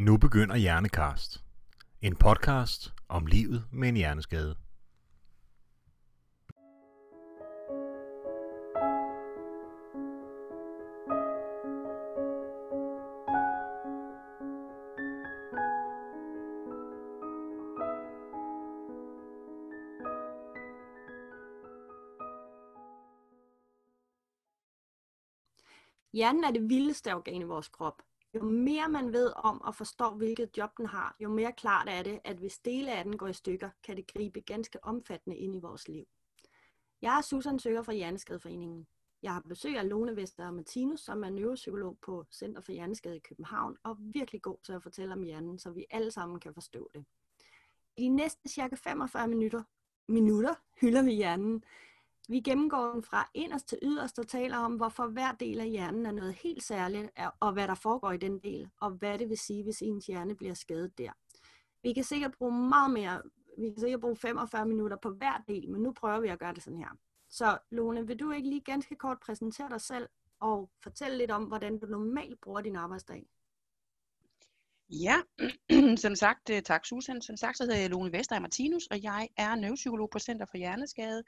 Nu begynder Hjernekast. En podcast om livet med en hjerneskade. Hjernen er det vildeste organ i vores krop. Jo mere man ved om og forstår, hvilket job den har, jo mere klart er det, at hvis dele af den går i stykker, kan det gribe ganske omfattende ind i vores liv. Jeg er Susan Søger fra Hjerneskadeforeningen. Jeg har besøg af Lone Vester Martinus, som er neuropsykolog på Center for Hjerneskade i København, og virkelig god til at fortælle om hjernen, så vi alle sammen kan forstå det. I de næste cirka 45 minutter, minutter hylder vi hjernen, vi gennemgår den fra inderst til yderst og taler om, hvorfor hver del af hjernen er noget helt særligt, og hvad der foregår i den del, og hvad det vil sige, hvis ens hjerne bliver skadet der. Vi kan sikkert bruge meget mere, vi kan sikkert bruge 45 minutter på hver del, men nu prøver vi at gøre det sådan her. Så Lone, vil du ikke lige ganske kort præsentere dig selv og fortælle lidt om, hvordan du normalt bruger din arbejdsdag? Ja, som sagt, øh, tak Susan. Som sagt, så hedder jeg Lone Vester Martinus, og jeg er neuropsykolog på Center for Hjerneskade.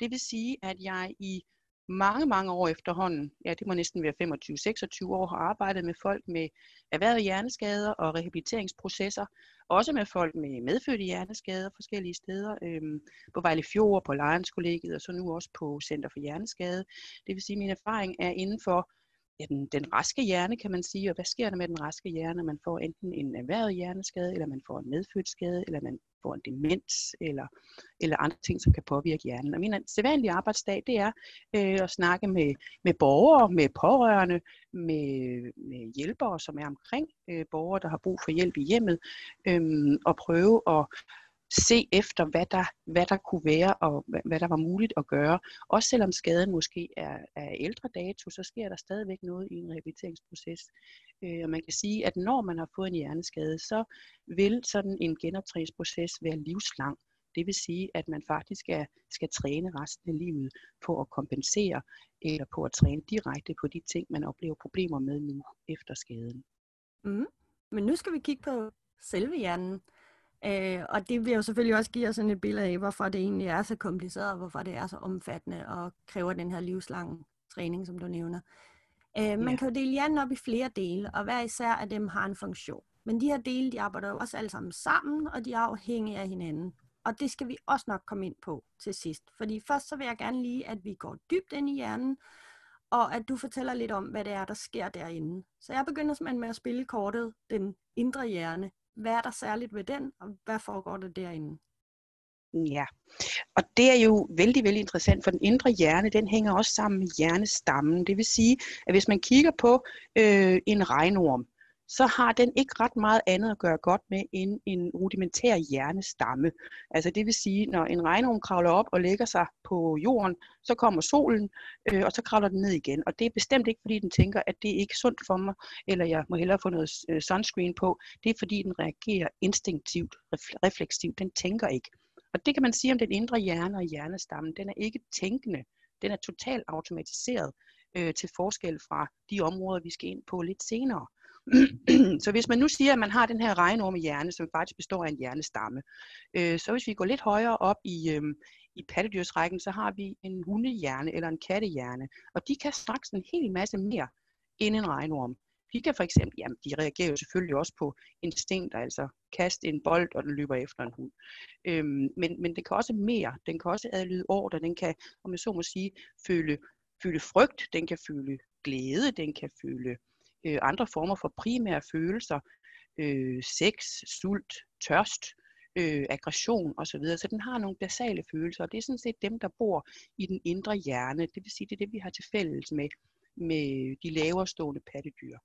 Det vil sige, at jeg i mange, mange år efterhånden, ja det må næsten være 25-26 år, har arbejdet med folk med erhvervet hjerneskader og rehabiliteringsprocesser. Også med folk med medfødte hjerneskader forskellige steder. Øhm, på Vejle Fjord, på Lions og så nu også på Center for Hjerneskade. Det vil sige, at min erfaring er inden for ja, den, den raske hjerne, kan man sige. Og hvad sker der med den raske hjerne? Man får enten en erhvervet hjerneskade, eller man får en medfødt skade, eller man får en demens, eller, eller andre ting, som kan påvirke hjernen. Og min sædvanlige arbejdsdag, det er øh, at snakke med, med borgere, med pårørende, med, med hjælpere, som er omkring øh, borgere, der har brug for hjælp i hjemmet, øh, og prøve at se efter, hvad der, hvad der kunne være, og hvad, hvad der var muligt at gøre. Også selvom skaden måske er, er ældre dato, så sker der stadigvæk noget i en rehabiliteringsproces. Øh, og man kan sige, at når man har fået en hjerneskade, så vil sådan en genoptræningsproces være livslang. Det vil sige, at man faktisk skal, skal træne resten af livet på at kompensere, eller på at træne direkte på de ting, man oplever problemer med nu efter skaden. Mm. Men nu skal vi kigge på selve hjernen. Øh, og det vil jo selvfølgelig også give os sådan et billede af, hvorfor det egentlig er så kompliceret, og hvorfor det er så omfattende og kræver den her livslange træning, som du nævner. Øh, man ja. kan jo dele hjernen op i flere dele, og hver især af dem har en funktion. Men de her dele, de arbejder jo også alle sammen sammen, og de er afhængige af hinanden. Og det skal vi også nok komme ind på til sidst. Fordi først så vil jeg gerne lige, at vi går dybt ind i hjernen, og at du fortæller lidt om, hvad det er, der sker derinde. Så jeg begynder simpelthen med at spille kortet Den Indre Hjerne, hvad er der særligt ved den, og hvad foregår der derinde? Ja, og det er jo vældig, vældig interessant, for den indre hjerne, den hænger også sammen med hjernestammen. Det vil sige, at hvis man kigger på øh, en regnorm, så har den ikke ret meget andet at gøre godt med end en rudimentær hjernestamme. Altså det vil sige, når en regnorm kravler op og lægger sig på jorden, så kommer solen, øh, og så kravler den ned igen. Og det er bestemt ikke, fordi den tænker, at det er ikke sundt for mig, eller jeg må hellere få noget øh, sunscreen på. Det er, fordi den reagerer instinktivt, refleksivt. Den tænker ikke. Og det kan man sige om den indre hjerne og hjernestammen. Den er ikke tænkende. Den er totalt automatiseret øh, til forskel fra de områder, vi skal ind på lidt senere. så hvis man nu siger, at man har den her regnorme hjerne, som faktisk består af en hjernestamme, øh, så hvis vi går lidt højere op i, øh, i pattedyrsrækken, så har vi en hundehjerne eller en kattehjerne, og de kan straks en hel masse mere end en regnorm. De kan for eksempel, jamen de reagerer jo selvfølgelig også på instinkt, altså kaste en bold, og den løber efter en hund. Øhm, men, men den kan også mere, den kan også adlyde ordre, den kan, om jeg så må sige, føle, føle frygt, den kan føle glæde, den kan føle øh, andre former for primære følelser, øh, sex, sult, tørst, øh, aggression osv. Så den har nogle basale følelser, og det er sådan set dem, der bor i den indre hjerne. Det vil sige, det er det, vi har til fælles med, med de lavere stående pattedyr.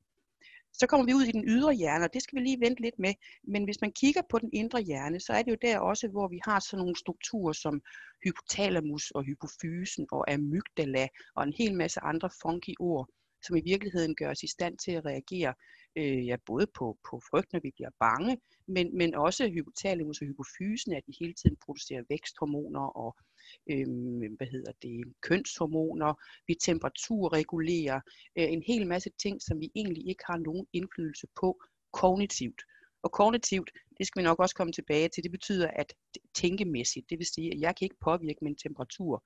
Så kommer vi ud i den ydre hjerne, og det skal vi lige vente lidt med. Men hvis man kigger på den indre hjerne, så er det jo der også, hvor vi har sådan nogle strukturer som hypotalamus og hypofysen og amygdala og en hel masse andre funky ord, som i virkeligheden gør os i stand til at reagere øh, ja, både på, på frygt, når vi bliver bange, men, men også hypotalamus altså og hypofysen, at de hele tiden producerer væksthormoner og øh, hvad hedder det, kønshormoner, vi temperaturregulerer, øh, en hel masse ting, som vi egentlig ikke har nogen indflydelse på, kognitivt. Og kognitivt, det skal vi nok også komme tilbage til, det betyder at tænkemæssigt, det vil sige, at jeg kan ikke påvirke min temperatur,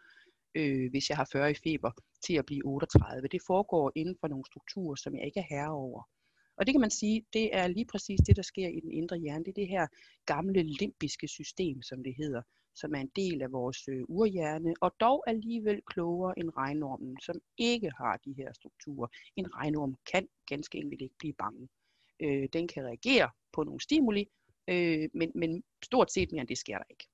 øh, hvis jeg har 40 i feber, til at blive 38. Det foregår inden for nogle strukturer, som jeg ikke er herre over. Og det kan man sige, det er lige præcis det, der sker i den indre hjerne. Det er det her gamle limbiske system, som det hedder, som er en del af vores øh, urhjerne, og dog alligevel klogere end regnormen, som ikke har de her strukturer. En regnorm kan ganske enkelt ikke blive bange. Øh, den kan reagere på nogle stimuli, øh, men, men stort set mere end det sker der ikke.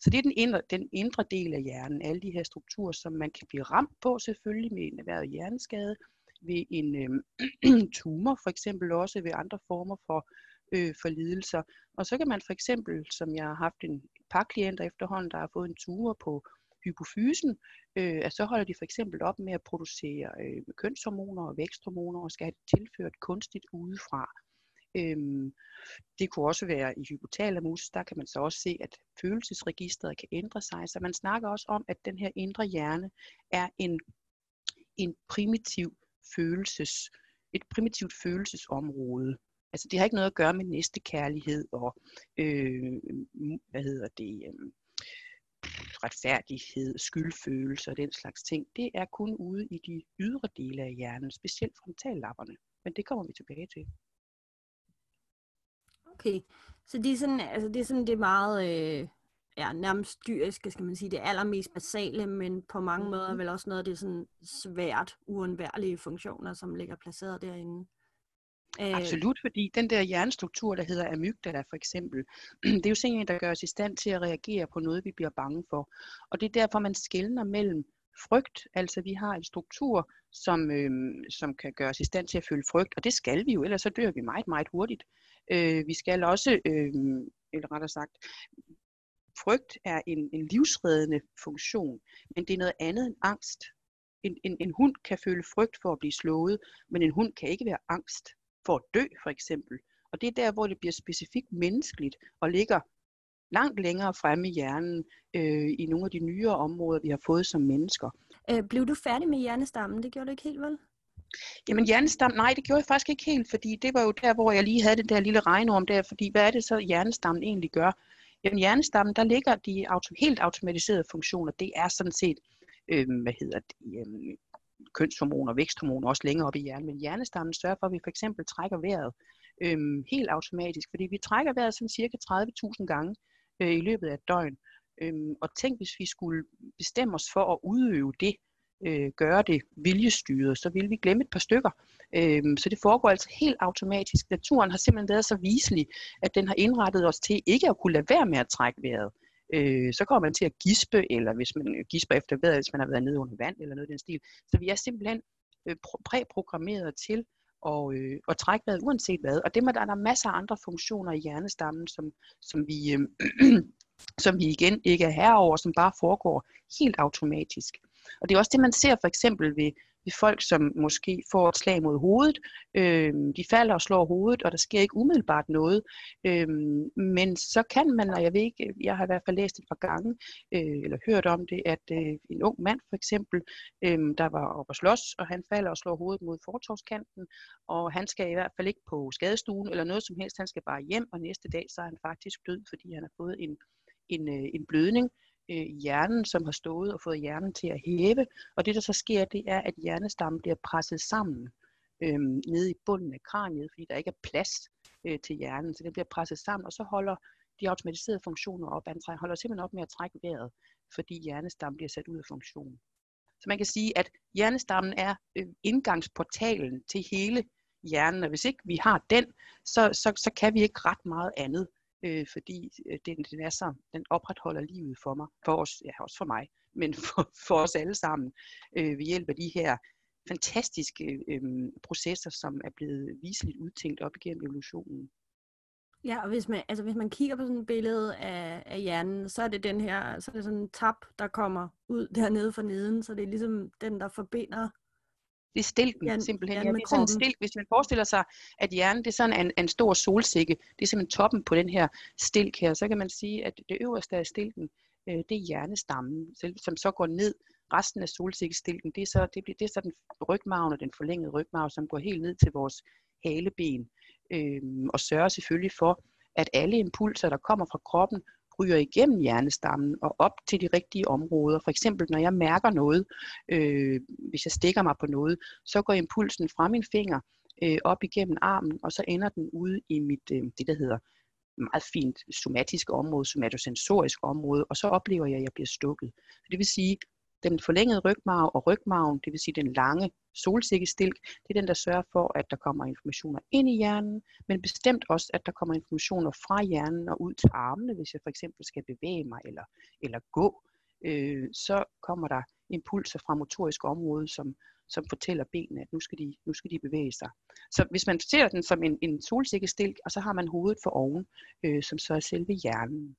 Så det er den indre, den indre del af hjernen, alle de her strukturer, som man kan blive ramt på selvfølgelig med en erhvervet hjerneskade, ved en øh, tumor for eksempel også, ved andre former for, øh, for lidelser. Og så kan man for eksempel, som jeg har haft en par klienter efterhånden, der har fået en tumor på hypofysen, øh, at så holder de for eksempel op med at producere øh, kønshormoner og væksthormoner og skal have det tilført kunstigt udefra. Øhm, det kunne også være i hypotalamus, der kan man så også se, at følelsesregistret kan ændre sig. Så man snakker også om, at den her indre hjerne er en, en primitiv følelses, et primitivt følelsesområde. Altså det har ikke noget at gøre med næste kærlighed og øh, hvad hedder det, øh, retfærdighed, skyldfølelse og den slags ting. Det er kun ude i de ydre dele af hjernen, specielt frontallapperne. Men det kommer vi tilbage til. Okay, så det er sådan, altså det er sådan det meget, øh, ja, nærmest dyriske, skal man sige, det allermest basale, men på mange mm-hmm. måder vel også noget af det sådan svært uundværlige funktioner, som ligger placeret derinde. Øh. Absolut, fordi den der hjernestruktur, der hedder amygdala for eksempel, det er jo sådan en, der gør os i stand til at reagere på noget, vi bliver bange for. Og det er derfor, man skældner mellem frygt, altså vi har en struktur, som, øh, som kan gøre os i stand til at føle frygt, og det skal vi jo, ellers så dør vi meget, meget hurtigt. Øh, vi skal også, øh, eller rettere sagt, frygt er en, en livsreddende funktion, men det er noget andet end angst. En, en, en hund kan føle frygt for at blive slået, men en hund kan ikke være angst for at dø, for eksempel. Og det er der, hvor det bliver specifikt menneskeligt og ligger langt længere fremme i hjernen øh, i nogle af de nyere områder, vi har fået som mennesker. Øh, blev du færdig med hjernestammen? Det gjorde du ikke helt vel? Jamen hjernestam, nej, det gjorde jeg faktisk ikke helt, fordi det var jo der, hvor jeg lige havde den der lille regnorm der, fordi hvad er det så, hjernestammen egentlig gør? Jamen hjernestammen, der ligger de auto, helt automatiserede funktioner, det er sådan set, øh, hvad hedder det, øh, kønshormoner, væksthormoner også længere op i hjernen, men hjernestammen sørger for, at vi for eksempel trækker vejret øh, helt automatisk, fordi vi trækker vejret sådan cirka 30.000 gange øh, i løbet af et døgn. Øh, og tænk, hvis vi skulle bestemme os for at udøve det, øh, gøre det viljestyret, så ville vi glemme et par stykker. Øhm, så det foregår altså helt automatisk. Naturen har simpelthen været så viselig, at den har indrettet os til ikke at kunne lade være med at trække vejret. Øh, så kommer man til at gispe, eller hvis man gisper efter vejret, hvis man har været nede under vand, eller noget i den stil. Så vi er simpelthen øh, præprogrammeret til at, øh, at trække vejret uanset hvad. Og det med, der er der masser af andre funktioner i hjernestammen, som, som vi... Øh, som vi igen ikke er herover, som bare foregår helt automatisk. Og det er også det, man ser for eksempel ved, ved folk, som måske får et slag mod hovedet. Øh, de falder og slår hovedet, og der sker ikke umiddelbart noget. Øh, men så kan man, og jeg ved ikke, jeg har i hvert fald læst et par gange, øh, eller hørt om det, at øh, en ung mand for eksempel, øh, der var oppe at slås, og han falder og slår hovedet mod fortovskanten, og han skal i hvert fald ikke på skadestuen eller noget som helst, han skal bare hjem, og næste dag så er han faktisk død, fordi han har fået en, en, øh, en blødning øh, hjernen, som har stået og fået hjernen til at hæve. Og det, der så sker, det er, at hjernestammen bliver presset sammen øh, nede i bunden af kraniet, fordi der ikke er plads øh, til hjernen. Så den bliver presset sammen, og så holder de automatiserede funktioner op. Han holder simpelthen op med at trække vejret, fordi hjernestammen bliver sat ud af funktion. Så man kan sige, at hjernestammen er øh, indgangsportalen til hele hjernen, og hvis ikke vi har den, så, så, så kan vi ikke ret meget andet øh, fordi øh, den, den, er så, den opretholder livet for mig, for os, ja også for mig, men for, for os alle sammen, øh, ved hjælp af de her fantastiske øh, processer, som er blevet viseligt udtænkt op igennem evolutionen. Ja, og hvis man, altså hvis man kigger på sådan et billede af, af hjernen, så er det den her, så er det sådan en tap, der kommer ud dernede for neden, så det er ligesom den, der forbinder det er stilken ja, simpelthen. Ja, det er sådan en stilk, hvis man forestiller sig, at hjernen det er sådan en, en stor solsikke. Det er simpelthen toppen på den her stilk her. Så kan man sige, at det øverste af stilken, øh, det er hjernestammen, som så går ned. Resten af solsikkestilken, det er så, det bliver, det er så den rygmarven og den forlængede rygmarv, som går helt ned til vores haleben. øh, og sørger selvfølgelig for, at alle impulser, der kommer fra kroppen, ryger igennem hjernestammen og op til de rigtige områder. For eksempel, når jeg mærker noget, øh, hvis jeg stikker mig på noget, så går impulsen fra min finger øh, op igennem armen, og så ender den ude i mit, øh, det der hedder meget fint somatisk område, somatosensorisk område, og så oplever jeg, at jeg bliver stukket. Det vil sige, den forlængede rygmarv og rygmarven, det vil sige den lange solsikkestilk, det er den, der sørger for, at der kommer informationer ind i hjernen, men bestemt også, at der kommer informationer fra hjernen og ud til armene, hvis jeg for eksempel skal bevæge mig eller, eller gå, øh, så kommer der impulser fra motorisk område, som, som fortæller benene, at nu skal, de, nu skal de bevæge sig. Så hvis man ser den som en, en solsikkestilk, og så har man hovedet for oven, øh, som så er selve hjernen.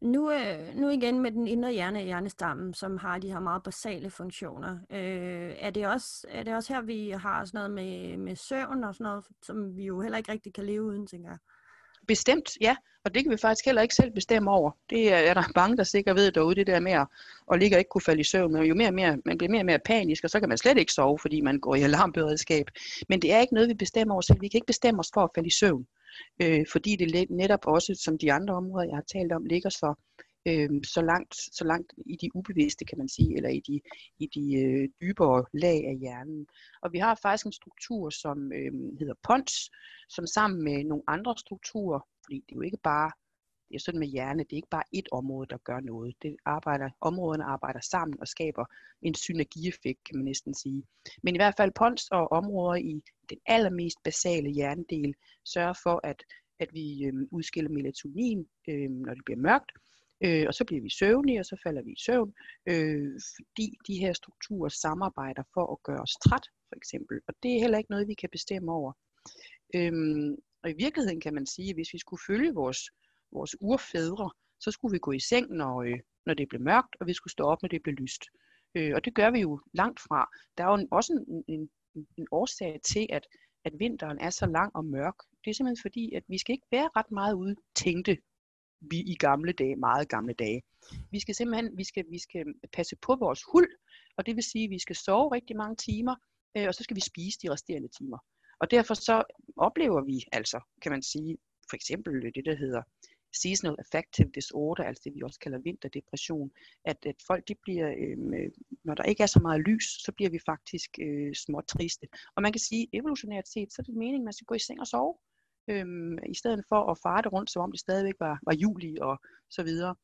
Nu, øh, nu igen med den indre hjerne, hjernestammen, som har de her meget basale funktioner. Øh, er, det også, er det også her, vi har sådan noget med, med søvn og sådan noget, som vi jo heller ikke rigtig kan leve uden, tænker jeg? Bestemt, ja. Og det kan vi faktisk heller ikke selv bestemme over. Det er, er der mange, der sikkert ved derude, det der med at, at ligge og ikke kunne falde i søvn. Men jo mere og mere, man bliver mere og mere panisk, og så kan man slet ikke sove, fordi man går i alarmberedskab. Men det er ikke noget, vi bestemmer over selv. Vi kan ikke bestemme os for at falde i søvn øh, fordi det netop også, som de andre områder, jeg har talt om, ligger så, øh, så, langt, så langt i de ubevidste, kan man sige, eller i de, i de øh, dybere lag af hjernen. Og vi har faktisk en struktur, som øh, hedder PONS, som sammen med nogle andre strukturer, fordi det er jo ikke bare det er sådan med hjerne, det er ikke bare et område, der gør noget. Det arbejder, områderne arbejder sammen og skaber en synergieffekt, kan man næsten sige. Men i hvert fald pons og områder i den allermest basale hjernedel sørger for, at, at vi øh, udskiller melatonin, øh, når det bliver mørkt, øh, og så bliver vi søvnige, og så falder vi i søvn, øh, fordi de her strukturer samarbejder for at gøre os træt, for eksempel. Og det er heller ikke noget, vi kan bestemme over. Øhm, og i virkeligheden kan man sige, at hvis vi skulle følge vores vores urfædre, så skulle vi gå i seng, når, øh, når det blev mørkt, og vi skulle stå op, når det blev lyst. Øh, og det gør vi jo langt fra. Der er jo også en, en, en årsag til, at, at vinteren er så lang og mørk. Det er simpelthen fordi, at vi skal ikke være ret meget ude, tænkte vi i gamle dage, meget gamle dage. Vi skal simpelthen vi skal, vi skal passe på vores hul, og det vil sige, at vi skal sove rigtig mange timer, øh, og så skal vi spise de resterende timer. Og derfor så oplever vi altså, kan man sige, for eksempel det, der hedder seasonal affective disorder, altså det vi også kalder vinterdepression, at, at folk de bliver, øhm, øh, når der ikke er så meget lys, så bliver vi faktisk øh, småt triste. Og man kan sige, evolutionært set, så er det meningen, at man skal gå i seng og sove, øh, i stedet for at fare det rundt, som om det stadigvæk var, var juli og så videre.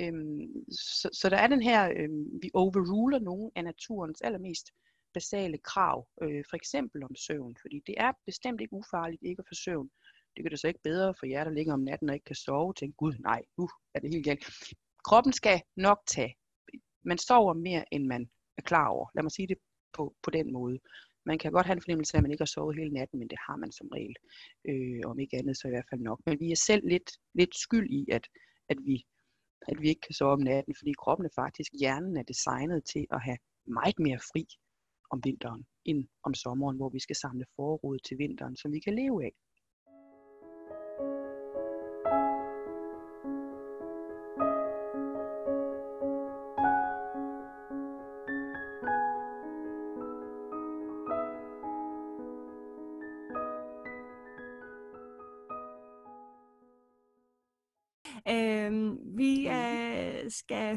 Øhm, så, så der er den her, øhm, vi overruler nogle af naturens allermest basale krav, øh, for eksempel om søvn, fordi det er bestemt ikke ufarligt ikke at få søvn. Det gør det så ikke bedre for jer, der ligger om natten og ikke kan sove. Tænk, gud nej, nu er det helt galt. Kroppen skal nok tage. Man sover mere, end man er klar over. Lad mig sige det på, på den måde. Man kan godt have en fornemmelse af, at man ikke har sovet hele natten, men det har man som regel. Øh, om ikke andet, så i hvert fald nok. Men vi er selv lidt, lidt skyld i, at, at, vi, at vi ikke kan sove om natten, fordi kroppen er faktisk, hjernen er designet til at have meget mere fri om vinteren, end om sommeren, hvor vi skal samle forråd til vinteren, som vi kan leve af.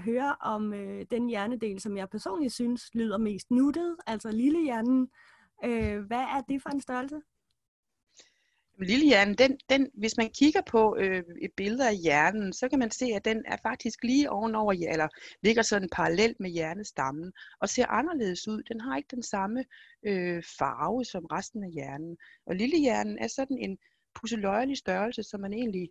Høre om øh, den hjernedel, som jeg personligt synes lyder mest nuttet, altså lillehjernen. Øh, hvad er det for en størrelse? Lillehjernen, den, den, hvis man kigger på øh, et billede af hjernen, så kan man se, at den er faktisk lige ovenover, eller ligger sådan parallelt med hjernestammen, og ser anderledes ud. Den har ikke den samme øh, farve som resten af hjernen. Og lillehjernen er sådan en pusseløjelig størrelse, som man egentlig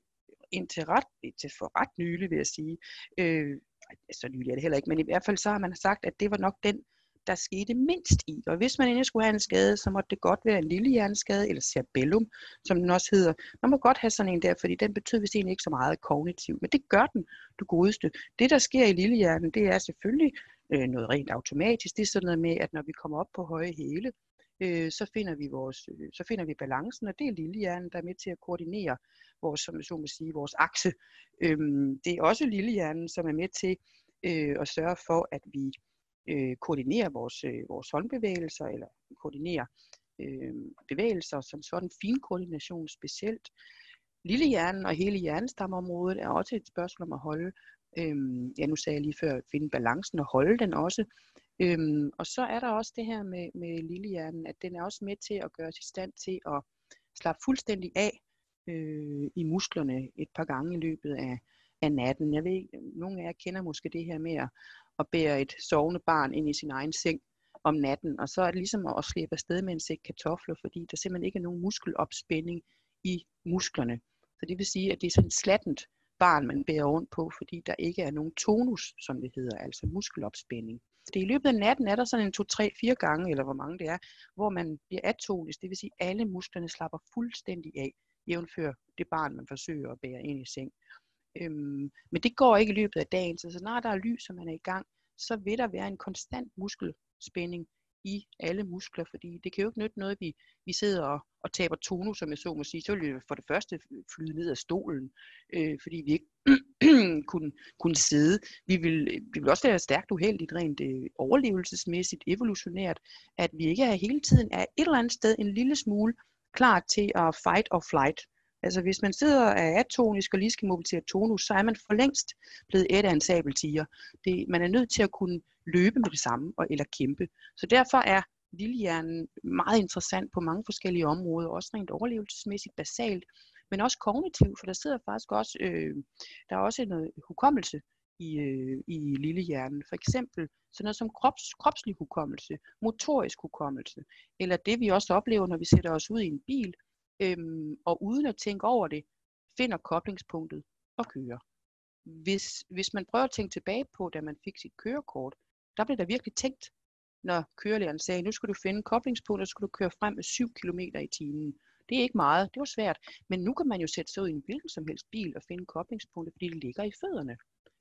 indtil ret, indtil for ret nylig, vil jeg sige. Øh, Altså, så nylig er det heller ikke, men i hvert fald så har man sagt, at det var nok den, der skete mindst i. Og hvis man endelig skulle have en skade, så måtte det godt være en lille hjerneskade, eller cerebellum, som den også hedder. Man må godt have sådan en der, fordi den betyder vist egentlig ikke så meget kognitivt, men det gør den, du godeste. Det, der sker i lillehjernen, det er selvfølgelig øh, noget rent automatisk. Det er sådan noget med, at når vi kommer op på høje hæle, øh, så, finder vi vores, øh, så finder vi balancen, og det er lillehjernen, der er med til at koordinere vores, som så må sige, vores akse. Øhm, det er også lillehjernen, som er med til øh, at sørge for, at vi øh, koordinerer vores, øh, vores håndbevægelser, eller koordinerer øh, bevægelser, som sådan finkoordination specielt. Lillehjernen og hele hjernestamområdet er også et spørgsmål om at holde, øhm, ja nu sagde jeg lige før, at finde balancen og holde den også. Øhm, og så er der også det her med, med lillehjernen, at den er også med til at gøre os i stand til at slappe fuldstændig af øh, i musklerne et par gange i løbet af, af natten. Jeg ved nogle af jer kender måske det her med at, at bære et sovende barn ind i sin egen seng om natten, og så er det ligesom at slippe afsted med en sæk kartofler, fordi der simpelthen ikke er nogen muskelopspænding i musklerne. Så det vil sige, at det er sådan slattent barn, man bærer rundt på, fordi der ikke er nogen tonus, som det hedder, altså muskelopspænding. Det i løbet af natten er der sådan en 2-3-4 gange, eller hvor mange det er, hvor man bliver atonisk, det vil sige, at alle musklerne slapper fuldstændig af, jævnfør det barn, man forsøger at bære ind i seng. Øhm, men det går ikke i løbet af dagen, så snart der er lys, som man er i gang, så vil der være en konstant muskelspænding i alle muskler, fordi det kan jo ikke nytte noget, vi, vi sidder og, og taber tonus, som jeg så må sige. Så vil vi for det første flyde ned af stolen, øh, fordi vi ikke kunne, kunne sidde. Vi vil, vi vil også være stærkt uheldigt rent øh, overlevelsesmæssigt, evolutionært, at vi ikke er hele tiden er et eller andet sted en lille smule klar til at fight or flight. Altså hvis man sidder af atonisk og lige skal mobilisere tonus, så er man for længst blevet et af en sabeltiger. Det, man er nødt til at kunne løbe med det samme og, eller kæmpe. Så derfor er lillehjernen meget interessant på mange forskellige områder, også rent overlevelsesmæssigt basalt, men også kognitivt, for der sidder faktisk også, øh, der er også noget hukommelse i, øh, i lillehjernen. For eksempel sådan noget som krops, kropslig hukommelse, motorisk hukommelse, eller det vi også oplever, når vi sætter os ud i en bil, øhm, og uden at tænke over det, finder koblingspunktet og kører. Hvis, hvis man prøver at tænke tilbage på, da man fik sit kørekort, der blev der virkelig tænkt, når kørelæreren sagde, nu skal du finde koblingspunktet, og så skal du køre frem med 7 km i timen. Det er ikke meget, det var svært, men nu kan man jo sætte sig ud i en hvilken som helst bil og finde koblingspunktet, fordi det ligger i fødderne.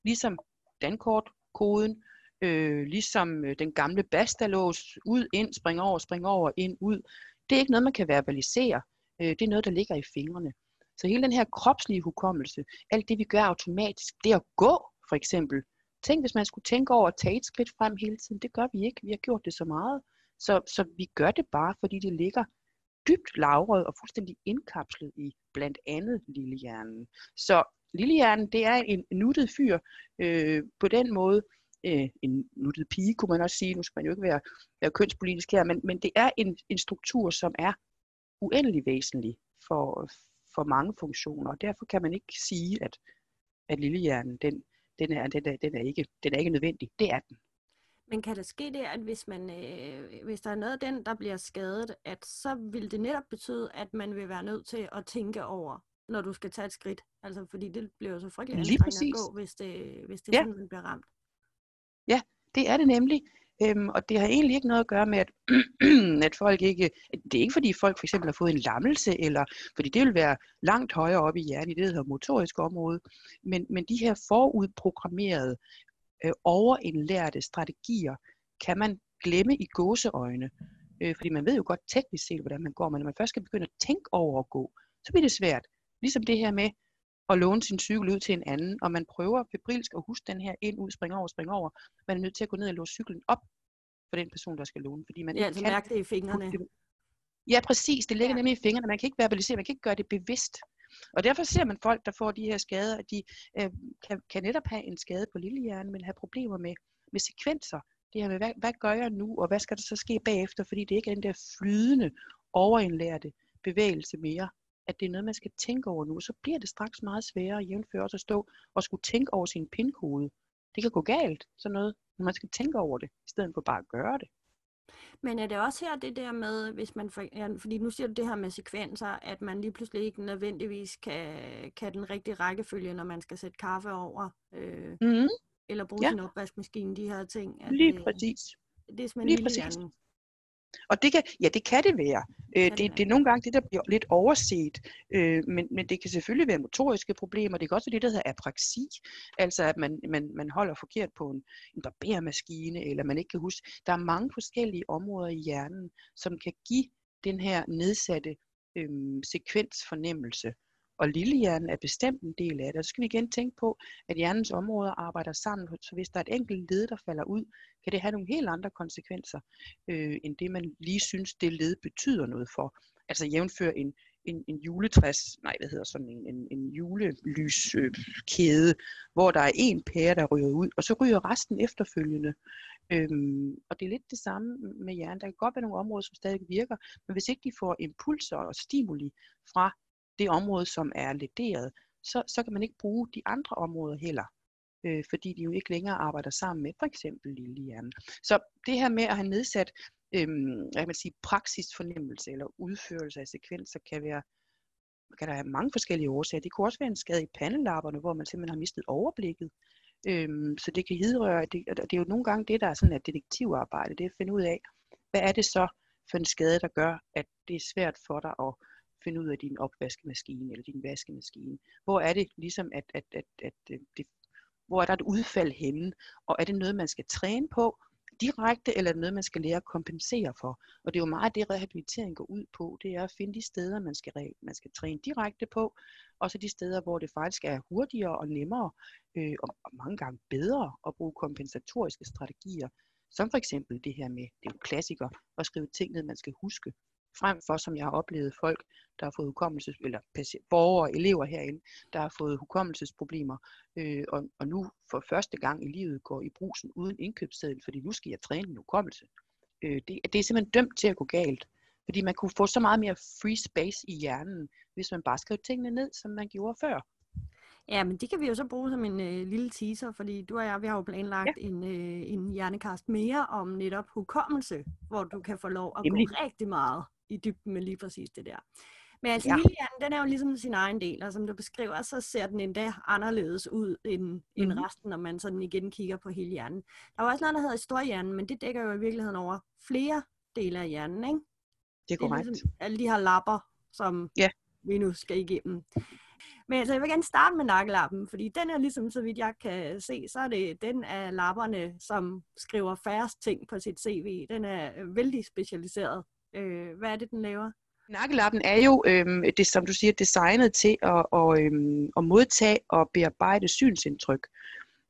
Ligesom dankortkoden, øh, ligesom øh, den gamle bastalås, ud, ind, spring over, spring over, ind, ud. Det er ikke noget, man kan verbalisere. Øh, det er noget, der ligger i fingrene. Så hele den her kropslige hukommelse, alt det vi gør automatisk, det at gå for eksempel, Tænk, hvis man skulle tænke over at tage et skridt frem hele tiden. Det gør vi ikke. Vi har gjort det så meget. Så, så vi gør det bare, fordi det ligger dybt lavret og fuldstændig indkapslet i blandt andet lillehjernen. Så lillehjernen, det er en nuttet fyr øh, på den måde. Øh, en nuttet pige, kunne man også sige. Nu skal man jo ikke være, være kønspolitisk her, men, men det er en, en struktur, som er uendelig væsentlig for, for mange funktioner. Og derfor kan man ikke sige, at, at lillehjernen, den, den er, den er, den er, ikke, den er ikke nødvendig. Det er den. Men kan der ske det, at hvis, man, øh, hvis der er noget af den, der bliver skadet, at så vil det netop betyde, at man vil være nødt til at tænke over, når du skal tage et skridt? Altså, fordi det bliver jo så frygteligt anstrengende at gå, hvis det, hvis det ja. sådan, man bliver ramt. Ja, det er det nemlig. Øhm, og det har egentlig ikke noget at gøre med, at, at folk ikke... Det er ikke fordi folk for eksempel har fået en lammelse, eller fordi det vil være langt højere oppe i hjernen i det, der hedder motorisk område. Men, men de her forudprogrammerede, øh, overindlærte strategier, kan man glemme i gåseøjne. Øh, fordi man ved jo godt teknisk set, hvordan man går, men når man først skal begynde at tænke over at gå, så bliver det svært. Ligesom det her med, at låne sin cykel ud til en anden, og man prøver febrilsk at huske den her ind, ud, spring over, spring over. Man er nødt til at gå ned og låse cyklen op for den person, der skal låne. Fordi man ja, altså kan mærke det i fingrene. Ja, præcis. Det ligger ja. nemlig i fingrene. Man kan ikke verbalisere, man kan ikke gøre det bevidst. Og derfor ser man folk, der får de her skader, at de øh, kan, kan netop have en skade på lillehjernen, men have problemer med, med sekvenser. Det her med, hvad, hvad gør jeg nu, og hvad skal der så ske bagefter, fordi det ikke er den der flydende, overindlærte bevægelse mere at det er noget, man skal tænke over nu, så bliver det straks meget sværere at jævnføre også at stå og skulle tænke over sin pindkode. Det kan gå galt, sådan noget, når man skal tænke over det, i stedet for bare at gøre det. Men er det også her det der med, hvis man for, ja, fordi nu siger du det her med sekvenser, at man lige pludselig ikke nødvendigvis kan, kan den rigtige rækkefølge, når man skal sætte kaffe over, øh, mm. eller bruge ja. sin opvaskemaskine, de her ting. At, lige præcis. Det er simpelthen lige præcis. Og det kan, ja, det kan det være. Øh, det, det er nogle gange det, der bliver lidt overset, øh, men, men det kan selvfølgelig være motoriske problemer. Det kan også være det, der hedder apraksi, altså at man, man, man holder forkert på en, en barbermaskine, eller man ikke kan huske. Der er mange forskellige områder i hjernen, som kan give den her nedsatte øh, sekvensfornemmelse. Og lillehjernen er bestemt en del af det. Og så skal vi igen tænke på, at hjernens områder arbejder sammen. Så hvis der er et enkelt led, der falder ud, kan det have nogle helt andre konsekvenser, øh, end det man lige synes, det led betyder noget for. Altså jævnfør en, en, en juletræs, nej, hvad hedder sådan en, en, en julelyskæde, øh, hvor der er en pære, der ryger ud, og så ryger resten efterfølgende. Øhm, og det er lidt det samme med hjernen. Der kan godt være nogle områder, som stadig virker, men hvis ikke de får impulser og stimuli fra det område, som er lederet, så, så kan man ikke bruge de andre områder heller øh, fordi de jo ikke længere arbejder sammen med for eksempel lillehjernen. Så det her med at have nedsat øh, kan man sige, praksisfornemmelse eller udførelse af sekvenser kan være kan der have mange forskellige årsager. Det kunne også være en skade i pandelapperne, hvor man simpelthen har mistet overblikket. Øhm, så det kan hidrøre, det, og det er jo nogle gange det, der er sådan et detektivarbejde, det er at finde ud af, hvad er det så for en skade, der gør, at det er svært for dig at finde ud af din opvaskemaskine eller din vaskemaskine. Hvor er det ligesom, at, at, at, at øh, det, hvor er der et udfald henne, og er det noget, man skal træne på, direkte, eller er det noget, man skal lære at kompensere for? Og det er jo meget det, rehabilitering går ud på. Det er at finde de steder, man skal, man skal træne direkte på, og så de steder, hvor det faktisk er hurtigere og nemmere, øh, og, og mange gange bedre at bruge kompensatoriske strategier. Som for eksempel det her med, det er jo klassiker, at skrive ting ned, man skal huske frem for, som jeg har oplevet folk, der har fået hukommelses, eller borgere, elever herinde, der har fået hukommelsesproblemer, øh, og, og nu for første gang i livet går i brusen uden indkøbsseddel, fordi nu skal jeg træne min hukommelse. Øh, det, det er simpelthen dømt til at gå galt. Fordi man kunne få så meget mere free space i hjernen, hvis man bare skrev tingene ned, som man gjorde før. Ja, men det kan vi jo så bruge som en øh, lille teaser, fordi du og jeg, vi har jo planlagt ja. en, øh, en hjernekast mere om netop hukommelse, hvor du kan få lov at Jamen. gå rigtig meget i dybden med lige præcis det der. Men altså, ja. lillehjernen, den er jo ligesom sin egen del, og som du beskriver, så ser den endda anderledes ud end, mm-hmm. end mhm. resten, når man sådan igen kigger på hele hjernen. Der er også noget, der hedder storhjernen, men det dækker jo i virkeligheden over flere dele af hjernen, ikke? Det er korrekt. Det er ligesom alle de her lapper, som ja. vi nu skal igennem. Men altså, jeg vil gerne starte med nakkelappen, fordi den er ligesom, så vidt jeg kan se, så er det den af lapperne, som skriver færrest ting på sit CV. Den er vældig specialiseret. Øh, hvad er det, den laver? Nakkelappen er jo, øhm, det, som du siger, designet til at, og, øhm, at modtage og bearbejde synsindtryk.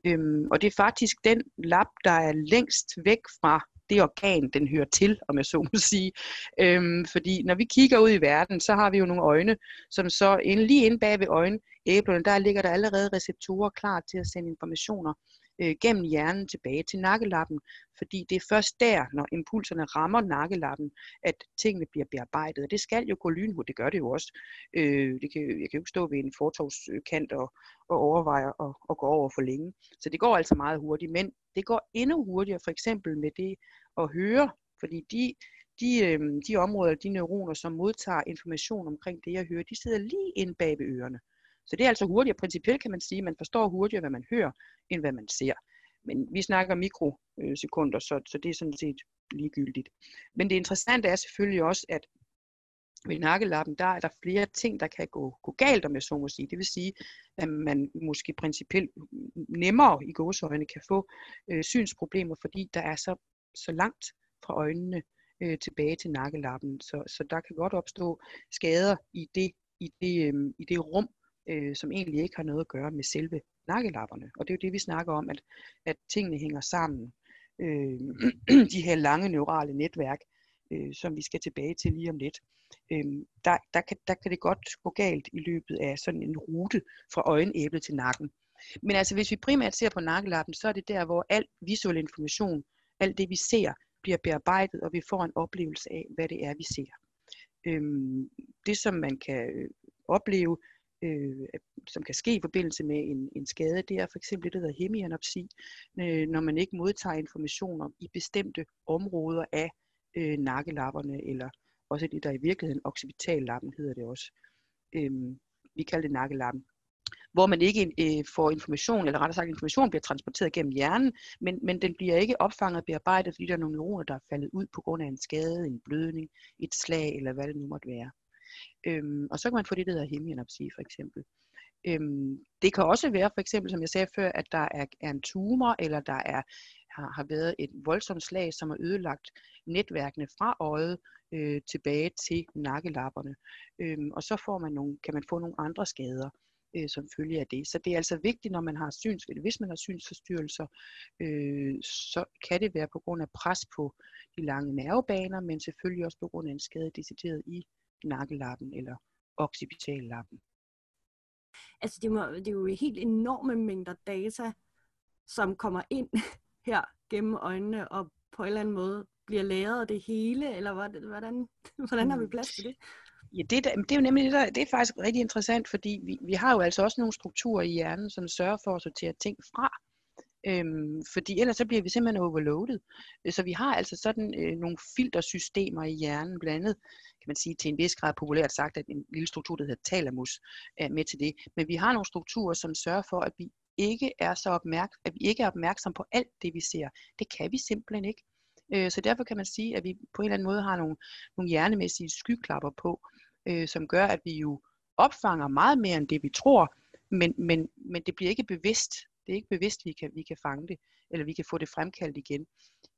Øhm, og det er faktisk den lap, der er længst væk fra det organ, den hører til, om jeg så må sige. Øhm, fordi når vi kigger ud i verden, så har vi jo nogle øjne, som så lige inde bag ved øjenæblerne, der ligger der allerede receptorer klar til at sende informationer øh, gennem hjernen tilbage til nakkelappen, fordi det er først der, når impulserne rammer nakkelappen, at tingene bliver bearbejdet. Og det skal jo gå lynhurtigt, det gør det jo også. Øh, det kan, jeg kan jo ikke stå ved en fortovskant og, og overveje at, at gå over for længe. Så det går altså meget hurtigt, men det går endnu hurtigere for eksempel med det at høre, fordi de, de, øh, de områder, de neuroner, som modtager information omkring det, jeg hører, de sidder lige inde bag ved ørerne. Så det er altså hurtigere. Principielt kan man sige, at man forstår hurtigere, hvad man hører, end hvad man ser. Men vi snakker mikrosekunder, så, så det er sådan set ligegyldigt. Men det interessante er selvfølgelig også, at ved nakkelappen, der er der flere ting, der kan gå, gå galt, om jeg så må sige. Det vil sige, at man måske principielt nemmere i gåsøjne kan få øh, synsproblemer, fordi der er så, så langt fra øjnene øh, tilbage til nakkelappen. Så, så der kan godt opstå skader i det, i det, øh, i det rum, øh, som egentlig ikke har noget at gøre med selve nakkelapperne. Og det er jo det, vi snakker om, at, at tingene hænger sammen. Øh, de her lange neurale netværk, øh, som vi skal tilbage til lige om lidt. Øh, der, der, kan, der kan det godt gå galt i løbet af sådan en rute fra øjenæblet til nakken. Men altså, hvis vi primært ser på nakkelappen, så er det der, hvor al visuel information, alt det vi ser, bliver bearbejdet, og vi får en oplevelse af, hvad det er, vi ser. Øhm, det, som man kan øh, opleve, øh, som kan ske i forbindelse med en, en skade, det er for eksempel det, der hedder hemianopsi, øh, når man ikke modtager informationer i bestemte områder af øh, nakkelapperne, eller også det, der i virkeligheden occipitallappen hedder det også. Øh, vi kalder det nakkelappen hvor man ikke øh, får information, eller rettere sagt information bliver transporteret gennem hjernen, men, men den bliver ikke opfanget og bearbejdet, fordi der er nogle neuroner, der er faldet ud på grund af en skade, en blødning, et slag, eller hvad det nu måtte være. Øhm, og så kan man få det, der hedder hemianopsi for eksempel. Øhm, det kan også være for eksempel, som jeg sagde før, at der er, er en tumor, eller der er har, har været et voldsomt slag, som har ødelagt netværkene fra øjet øh, tilbage til nakkelapperne. Øhm, og så får man nogle, kan man få nogle andre skader øh, som følge af det. Så det er altså vigtigt, når man har syns, hvis man har synsforstyrrelser, øh, så kan det være på grund af pres på de lange nervebaner, men selvfølgelig også på grund af en skade decideret i nakkelappen eller occipitallappen. Altså det, må, det er jo helt enorme mængder data, som kommer ind her gennem øjnene og på en eller anden måde bliver af det hele, eller hvordan, hvordan har vi plads til det? Ja, det, det er jo nemlig det, der, det er faktisk rigtig interessant, fordi vi, vi har jo altså også nogle strukturer i hjernen, som sørger for at sortere ting fra. Øhm, fordi ellers så bliver vi simpelthen overloadet. Øh, så vi har altså sådan øh, nogle filtersystemer i hjernen, blandt andet kan man sige til en vis grad populært sagt, at en lille struktur, der hedder thalamus, er med til det. Men vi har nogle strukturer, som sørger for, at vi ikke er så opmærk at vi ikke er opmærksom på alt det, vi ser. Det kan vi simpelthen ikke. Øh, så derfor kan man sige, at vi på en eller anden måde har nogle, nogle hjernemæssige skyklapper på, øh, som gør, at vi jo opfanger meget mere end det, vi tror, men, men, men det bliver ikke bevidst. Det er ikke bevidst, vi kan, vi kan fange det, eller vi kan få det fremkaldt igen.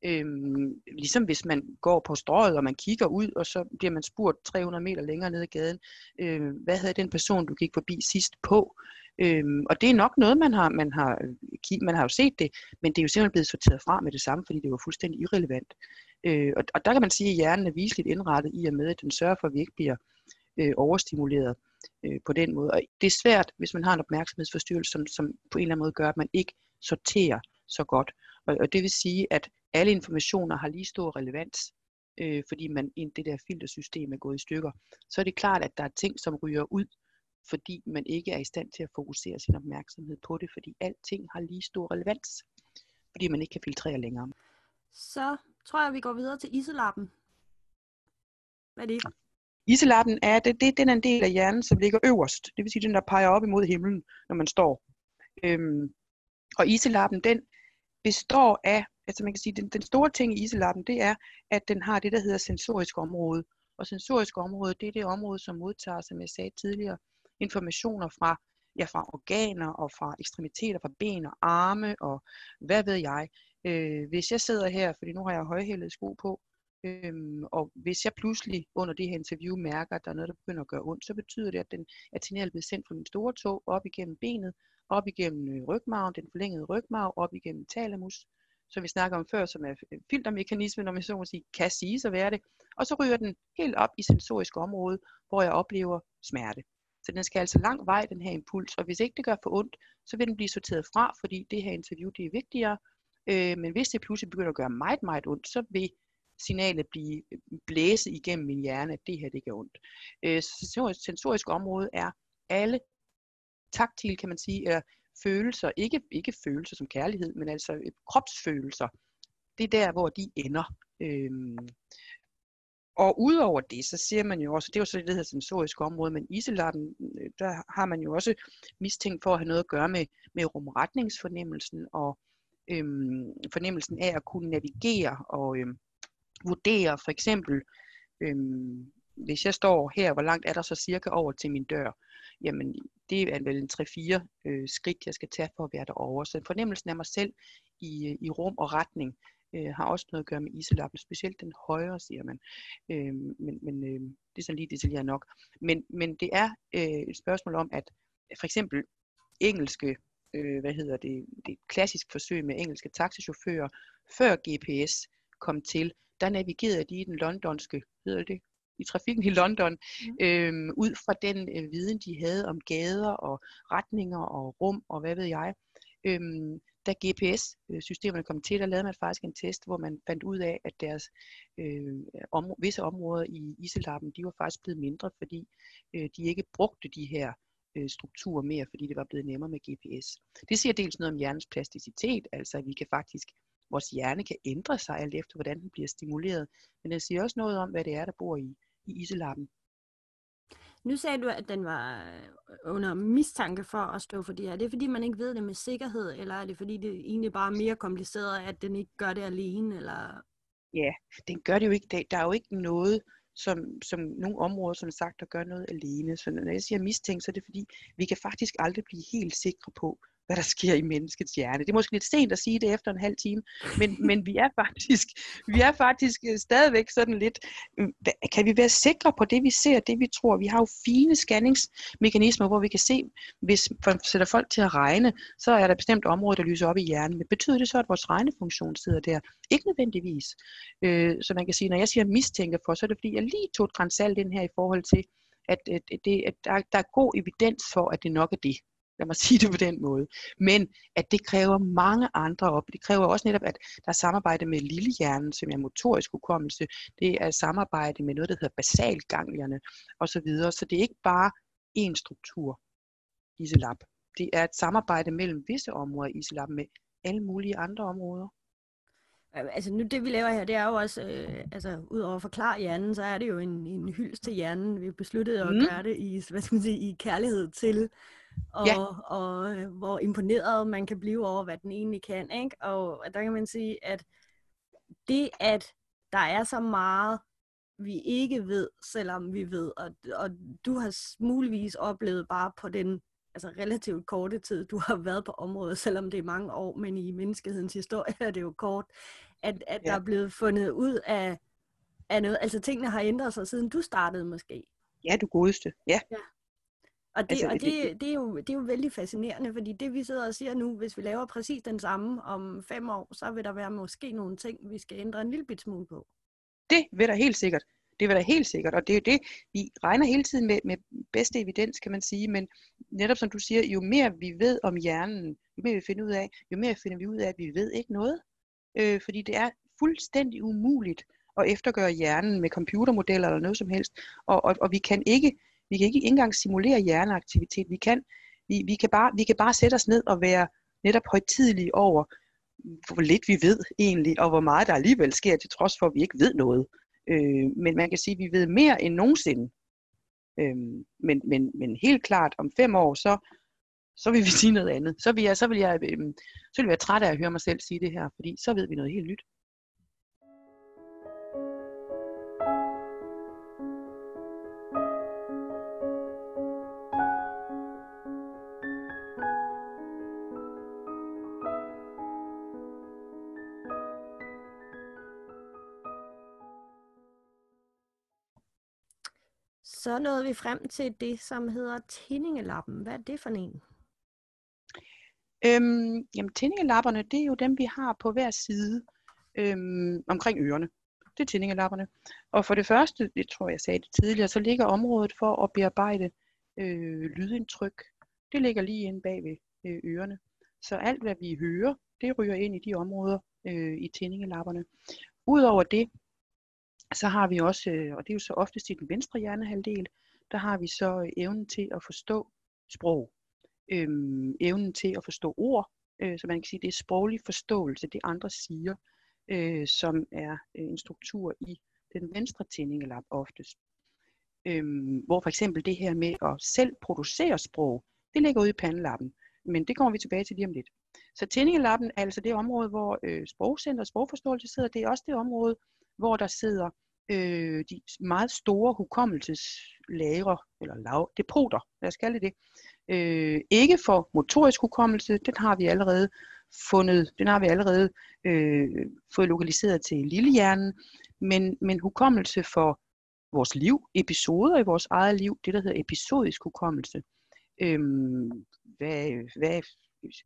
Øhm, ligesom hvis man går på strøget, og man kigger ud, og så bliver man spurgt 300 meter længere ned ad gaden, øhm, hvad havde den person, du gik forbi sidst på? Øhm, og det er nok noget, man har, man, har, øh, man har jo set det, men det er jo simpelthen blevet sorteret fra med det samme, fordi det var fuldstændig irrelevant. Øh, og, og der kan man sige, at hjernen er viseligt indrettet i og med, at den sørger for, at vi ikke bliver øh, overstimuleret øh, på den måde. Og det er svært, hvis man har en opmærksomhedsforstyrrelse, som, som på en eller anden måde gør, at man ikke sorterer så godt. Og, og det vil sige, at alle informationer har lige stor relevans, øh, fordi man ind det der filtersystem er gået i stykker. Så er det klart, at der er ting, som ryger ud, fordi man ikke er i stand til at fokusere sin opmærksomhed på det, fordi alting har lige stor relevans, fordi man ikke kan filtrere længere. Så tror jeg, vi går videre til iselappen. Hvad er det? Iselappen er, det, det, den er en del af hjernen, som ligger øverst. Det vil sige, den der peger op imod himlen, når man står. Øhm, og iselappen, den består af, altså man kan sige, den, den store ting i iselappen, det er, at den har det, der hedder sensorisk område. Og sensorisk område, det er det område, som modtager, som jeg sagde tidligere, informationer fra, ja, fra organer og fra ekstremiteter, fra ben og arme og hvad ved jeg. Øh, hvis jeg sidder her, fordi nu har jeg højhældede sko på, Øhm, og hvis jeg pludselig under det her interview mærker, at der er noget, der begynder at gøre ondt, så betyder det, at, den, at signalen bliver sendt fra min store tog op igennem benet, op igennem rygmagen, rygmarven, den forlængede rygmarv, op igennem talamus, som vi snakker om før, som er øh, filtermekanismen, når man så må sige, kan sige så være det. Og så ryger den helt op i sensorisk område, hvor jeg oplever smerte. Så den skal altså lang vej, den her impuls, og hvis ikke det gør for ondt, så vil den blive sorteret fra, fordi det her interview det er vigtigere. Øh, men hvis det pludselig begynder at gøre meget, meget ondt, så vil signalet blive blæse igennem min hjerne, at det her det gør ondt. Øh, sensorisk, sensorisk område er alle taktil, kan man sige, eller følelser, ikke, ikke følelser som kærlighed, men altså øh, kropsfølelser. Det er der, hvor de ender. Øhm, og udover det, så ser man jo også, det er jo så det, der hedder sensorisk område, men iselappen, øh, der har man jo også mistænkt for at have noget at gøre med, med rumretningsfornemmelsen og øhm, fornemmelsen af at kunne navigere og øhm, vurdere for eksempel, øhm, hvis jeg står her, hvor langt er der så cirka over til min dør? Jamen, det er vel en 3-4 øh, skridt, jeg skal tage for at være derovre. Så fornemmelsen af mig selv i, øh, i rum og retning øh, har også noget at gøre med iselappen, specielt den højre, siger man. Øh, men men øh, det er sådan lige detaljeret nok. Men, men det er øh, et spørgsmål om, at for eksempel engelske, øh, hvad hedder det, det er et klassisk forsøg med engelske taxichauffører, før GPS kom til, der navigerede de i den londonske, hedder det, i trafikken i London, mm. øhm, ud fra den øh, viden, de havde om gader og retninger og rum og hvad ved jeg. Øhm, da GPS-systemerne kom til, der lavede man faktisk en test, hvor man fandt ud af, at deres øh, om, visse områder i Iselappen, de var faktisk blevet mindre, fordi øh, de ikke brugte de her øh, strukturer mere, fordi det var blevet nemmere med GPS. Det siger dels noget om hjernens plasticitet, altså at vi kan faktisk vores hjerne kan ændre sig alt efter, hvordan den bliver stimuleret. Men den siger også noget om, hvad det er, der bor i, i iselappen. Nu sagde du, at den var øh, under mistanke for at stå for det her. Er det fordi, man ikke ved det med sikkerhed, eller er det fordi, det egentlig bare er mere kompliceret, at den ikke gør det alene? Eller? Ja, den gør det jo ikke. Der er jo ikke noget, som, som nogle områder, som sagt, der gør noget alene. Så når jeg siger mistænkt, så er det fordi, vi kan faktisk aldrig blive helt sikre på, hvad der sker i menneskets hjerne. Det er måske lidt sent at sige det efter en halv time, men, men vi er faktisk, vi er faktisk øh, stadigvæk sådan lidt, øh, kan vi være sikre på det, vi ser, det vi tror? Vi har jo fine scanningsmekanismer, hvor vi kan se, hvis man sætter folk til at regne, så er der bestemt område, der lyser op i hjernen. Men betyder det så, at vores regnefunktion sidder der? Ikke nødvendigvis. Øh, så man kan sige, når jeg siger mistænker for, så er det fordi, jeg lige tog et grænsalt ind her i forhold til, at, at, det, at der, der er god evidens for, at det nok er det. Lad mig sige det på den måde. Men at det kræver mange andre op. Det kræver også netop, at der er samarbejde med lillehjernen, som er motorisk hukommelse. Det er samarbejde med noget, der hedder basalganglierne osv. Så det er ikke bare én struktur, ISELAB. Det er et samarbejde mellem visse områder i ISELAB med alle mulige andre områder. Altså nu det vi laver her, det er jo også, øh, altså udover at forklare hjernen, så er det jo en, en hyldest til hjernen. Vi besluttede at mm. gøre det i, hvad skal man sige, i kærlighed til, og, ja. og øh, hvor imponeret man kan blive over, hvad den egentlig kan. Ikke? Og der kan man sige, at det, at der er så meget, vi ikke ved, selvom vi ved, og, og du har muligvis oplevet bare på den altså relativt korte tid, du har været på området, selvom det er mange år, men i menneskehedens historie er det jo kort, at, at ja. der er blevet fundet ud af, af noget. Altså tingene har ændret sig, siden du startede måske. Ja, du godeste. Ja. ja. Og, det, altså, og det, det, er jo, det er jo vældig fascinerende, fordi det vi sidder og siger nu, hvis vi laver præcis den samme om fem år, så vil der være måske nogle ting, vi skal ændre en lille bit smule på. Det vil der helt sikkert. Det vil der helt sikkert, og det er jo det, vi regner hele tiden med, med bedste evidens, kan man sige, men netop som du siger, jo mere vi ved om hjernen, jo mere vi finder ud af, jo mere finder vi ud af, at vi ved ikke noget, øh, fordi det er fuldstændig umuligt at eftergøre hjernen med computermodeller eller noget som helst, og, og, og vi kan ikke, vi kan ikke engang simulere hjerneaktivitet, vi kan, vi, vi, kan bare, vi kan bare sætte os ned og være netop højtidelige over, hvor lidt vi ved egentlig, og hvor meget der alligevel sker, til trods for, at vi ikke ved noget. Øh, men man kan sige, at vi ved mere end nogensinde. Øh, men, men, men helt klart, om fem år, så, så vil vi sige noget andet. Så vil jeg, så vil jeg, øh, så vil jeg være træt af at høre mig selv sige det her, fordi så ved vi noget helt nyt. Så nåede vi frem til det, som hedder tindingelappen. Hvad er det for en? Øhm, jamen tindingelapperne, det er jo dem, vi har på hver side øhm, omkring ørerne. Det er tindingelapperne. Og for det første, det tror jeg, jeg sagde det tidligere, så ligger området for at bearbejde øh, lydindtryk. Det ligger lige inde bag ved øh, ørerne. Så alt, hvad vi hører, det ryger ind i de områder øh, i tindingelapperne. Udover det, så har vi også, øh, og det er jo så oftest i den venstre hjernehalvdel, der har vi så øh, evnen til at forstå sprog. Øhm, evnen til at forstå ord, øh, så man kan sige, det er sproglig forståelse, det andre siger, øh, som er øh, en struktur i den venstre tændingelap oftest. Øhm, hvor for eksempel det her med at selv producere sprog, det ligger ude i pandelappen, men det kommer vi tilbage til lige om lidt. Så tændingelappen er altså det område, hvor øh, sprogcenter og sprogforståelse sidder, det er også det område, hvor der sidder øh, de meget store hukommelseslagre, eller lav, depoter, lad os kalde det øh, ikke for motorisk hukommelse, den har vi allerede fundet, den har vi allerede øh, fået lokaliseret til lillehjernen, men, men hukommelse for vores liv, episoder i vores eget liv, det der hedder episodisk hukommelse. Øhm, hvad, hvad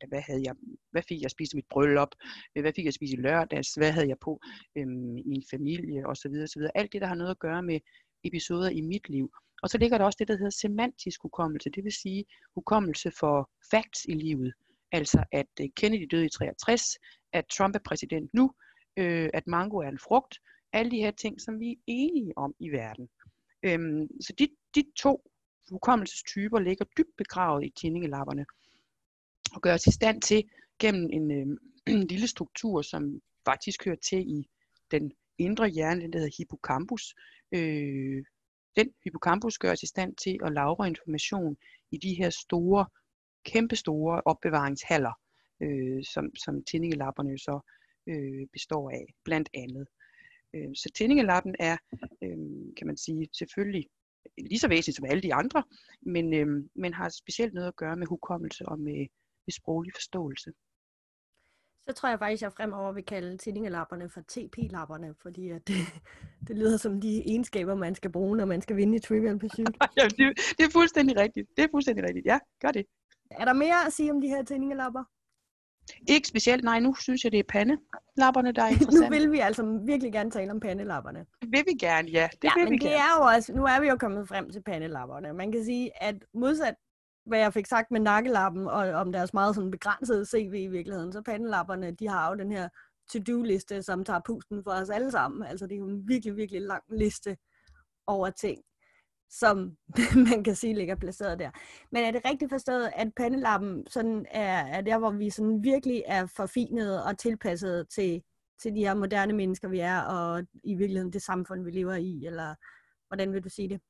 hvad, havde jeg, hvad fik jeg spist spise mit bryllup, øh, hvad fik jeg spist i lørdags, hvad havde jeg på øhm, i min familie osv. osv. Alt det, der har noget at gøre med episoder i mit liv. Og så ligger der også det, der hedder semantisk hukommelse, det vil sige hukommelse for facts i livet. Altså at øh, Kennedy døde i 63, at Trump er præsident nu, øh, at mango er en frugt, alle de her ting, som vi er enige om i verden. Øhm, så de, de to hukommelsestyper ligger dybt begravet i tindingelapperne og gøre os i stand til gennem en, øh, en lille struktur, som faktisk hører til i den indre hjerne, den der hedder hippocampus. Øh, den hippocampus gør os i stand til at lagre information i de her store, kæmpestore opbevaringshaller, øh, som, som tændingelapperne så øh, består af, blandt andet. Øh, så tændingelappen er, øh, kan man sige, selvfølgelig lige så væsentlig som alle de andre, men, øh, men har specielt noget at gøre med hukommelse og med ved sproglig forståelse. Så tror jeg faktisk, at jeg fremover vil kalde tændingelapperne for TP-lapperne, fordi at det, det lyder som de egenskaber, man skal bruge, når man skal vinde i Trivial Pursuit. ja, det, det er fuldstændig rigtigt. Det er fuldstændig rigtigt. Ja, gør det. Er der mere at sige om de her tændingelapper? Ikke specielt, nej. Nu synes jeg, det er pandelapperne, der er interessant. nu vil vi altså virkelig gerne tale om pandelapperne. Det vil vi gerne, ja. Det ja, vil men vi det gerne. er jo også, nu er vi jo kommet frem til pandelapperne. Man kan sige, at modsat hvad jeg fik sagt med nakkelappen, og om deres meget sådan begrænsede CV i virkeligheden, så pandelapperne, de har jo den her to-do-liste, som tager pusten for os alle sammen. Altså det er jo en virkelig, virkelig lang liste over ting, som man kan sige ligger placeret der. Men er det rigtigt forstået, at pandelappen sådan er, er der, hvor vi sådan virkelig er forfinet og tilpasset til, til de her moderne mennesker, vi er, og i virkeligheden det samfund, vi lever i, eller hvordan vil du sige det?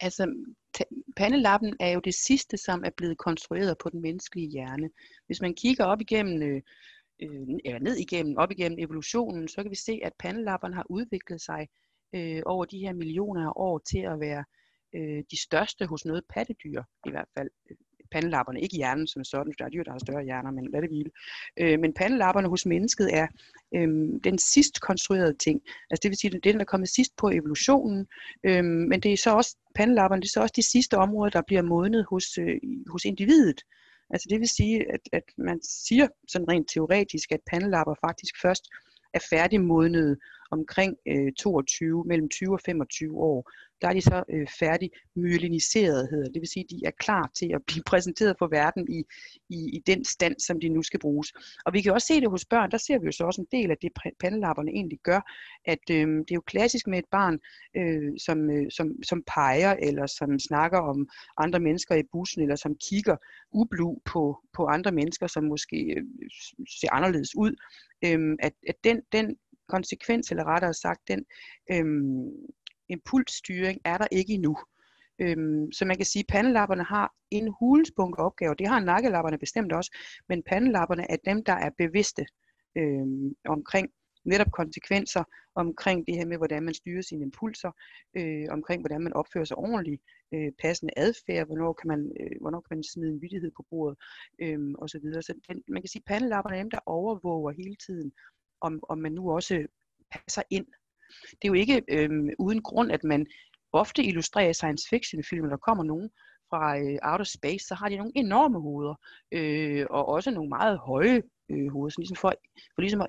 Altså, pandelappen er jo det sidste, som er blevet konstrueret på den menneskelige hjerne. Hvis man kigger op igennem, øh, øh, eller ned igennem, op igennem evolutionen, så kan vi se, at pandelapperne har udviklet sig øh, over de her millioner af år til at være øh, de største hos noget pattedyr, i hvert fald øh, pandelapperne, ikke hjernen som sådan, der er dyr, der har større hjerner, men lad det hvile. Øh, men pandelapperne hos mennesket er øh, den sidst konstruerede ting. Altså det vil sige, det er den, der er kommet sidst på evolutionen, øh, men det er så også, pandelapperne, det er så også de sidste områder, der bliver modnet hos, øh, hos individet. Altså det vil sige, at, at man siger sådan rent teoretisk, at pandelapper faktisk først er færdigmodnet omkring øh, 22, mellem 20 og 25 år, der er de så øh, færdig myeliniseret, hedder det. vil sige, at de er klar til at blive præsenteret for verden i, i, i den stand, som de nu skal bruges. Og vi kan også se det hos børn, der ser vi jo så også en del af det, pandelapperne egentlig gør, at øh, det er jo klassisk med et barn, øh, som, øh, som, som peger, eller som snakker om andre mennesker i bussen, eller som kigger ublu på, på andre mennesker, som måske øh, ser anderledes ud, øh, at, at den, den konsekvens, eller rettere sagt, den øhm, impulsstyring er der ikke endnu. Øhm, så man kan sige, at pandelapperne har en hulspunkt opgave, det har nakkelapperne bestemt også, men pandelapperne er dem, der er bevidste øhm, omkring netop konsekvenser, omkring det her med, hvordan man styrer sine impulser, øh, omkring hvordan man opfører sig ordentligt, øh, passende adfærd, hvornår kan man, øh, hvornår kan man smide en vittighed på bordet, øh, osv. Så, så den, man kan sige, at pandelapperne er dem, der overvåger hele tiden, om, om man nu også passer ind. Det er jo ikke øhm, uden grund, at man ofte illustrerer science fiction film, der kommer nogen fra øh, outer space, så har de nogle enorme hoveder, øh, og også nogle meget høje øh, hoveder, så ligesom for, for ligesom at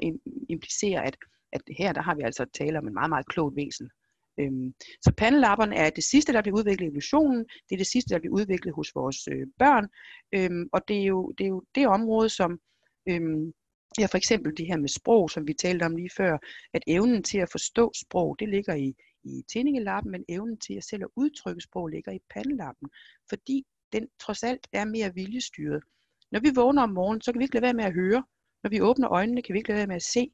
implicere, at, at her der har vi altså tale om en meget, meget klogt væsen. Øhm, så pandelapperne er det sidste, der bliver udviklet i evolutionen. Det er det sidste, der bliver udviklet hos vores øh, børn. Øhm, og det er, jo, det er jo det område, som øhm, Ja, for eksempel det her med sprog, som vi talte om lige før, at evnen til at forstå sprog, det ligger i, i tændingelappen, men evnen til at selv at udtrykke sprog ligger i pandelappen, fordi den trods alt er mere viljestyret. Når vi vågner om morgenen, så kan vi ikke lade være med at høre. Når vi åbner øjnene, kan vi ikke lade være med at se.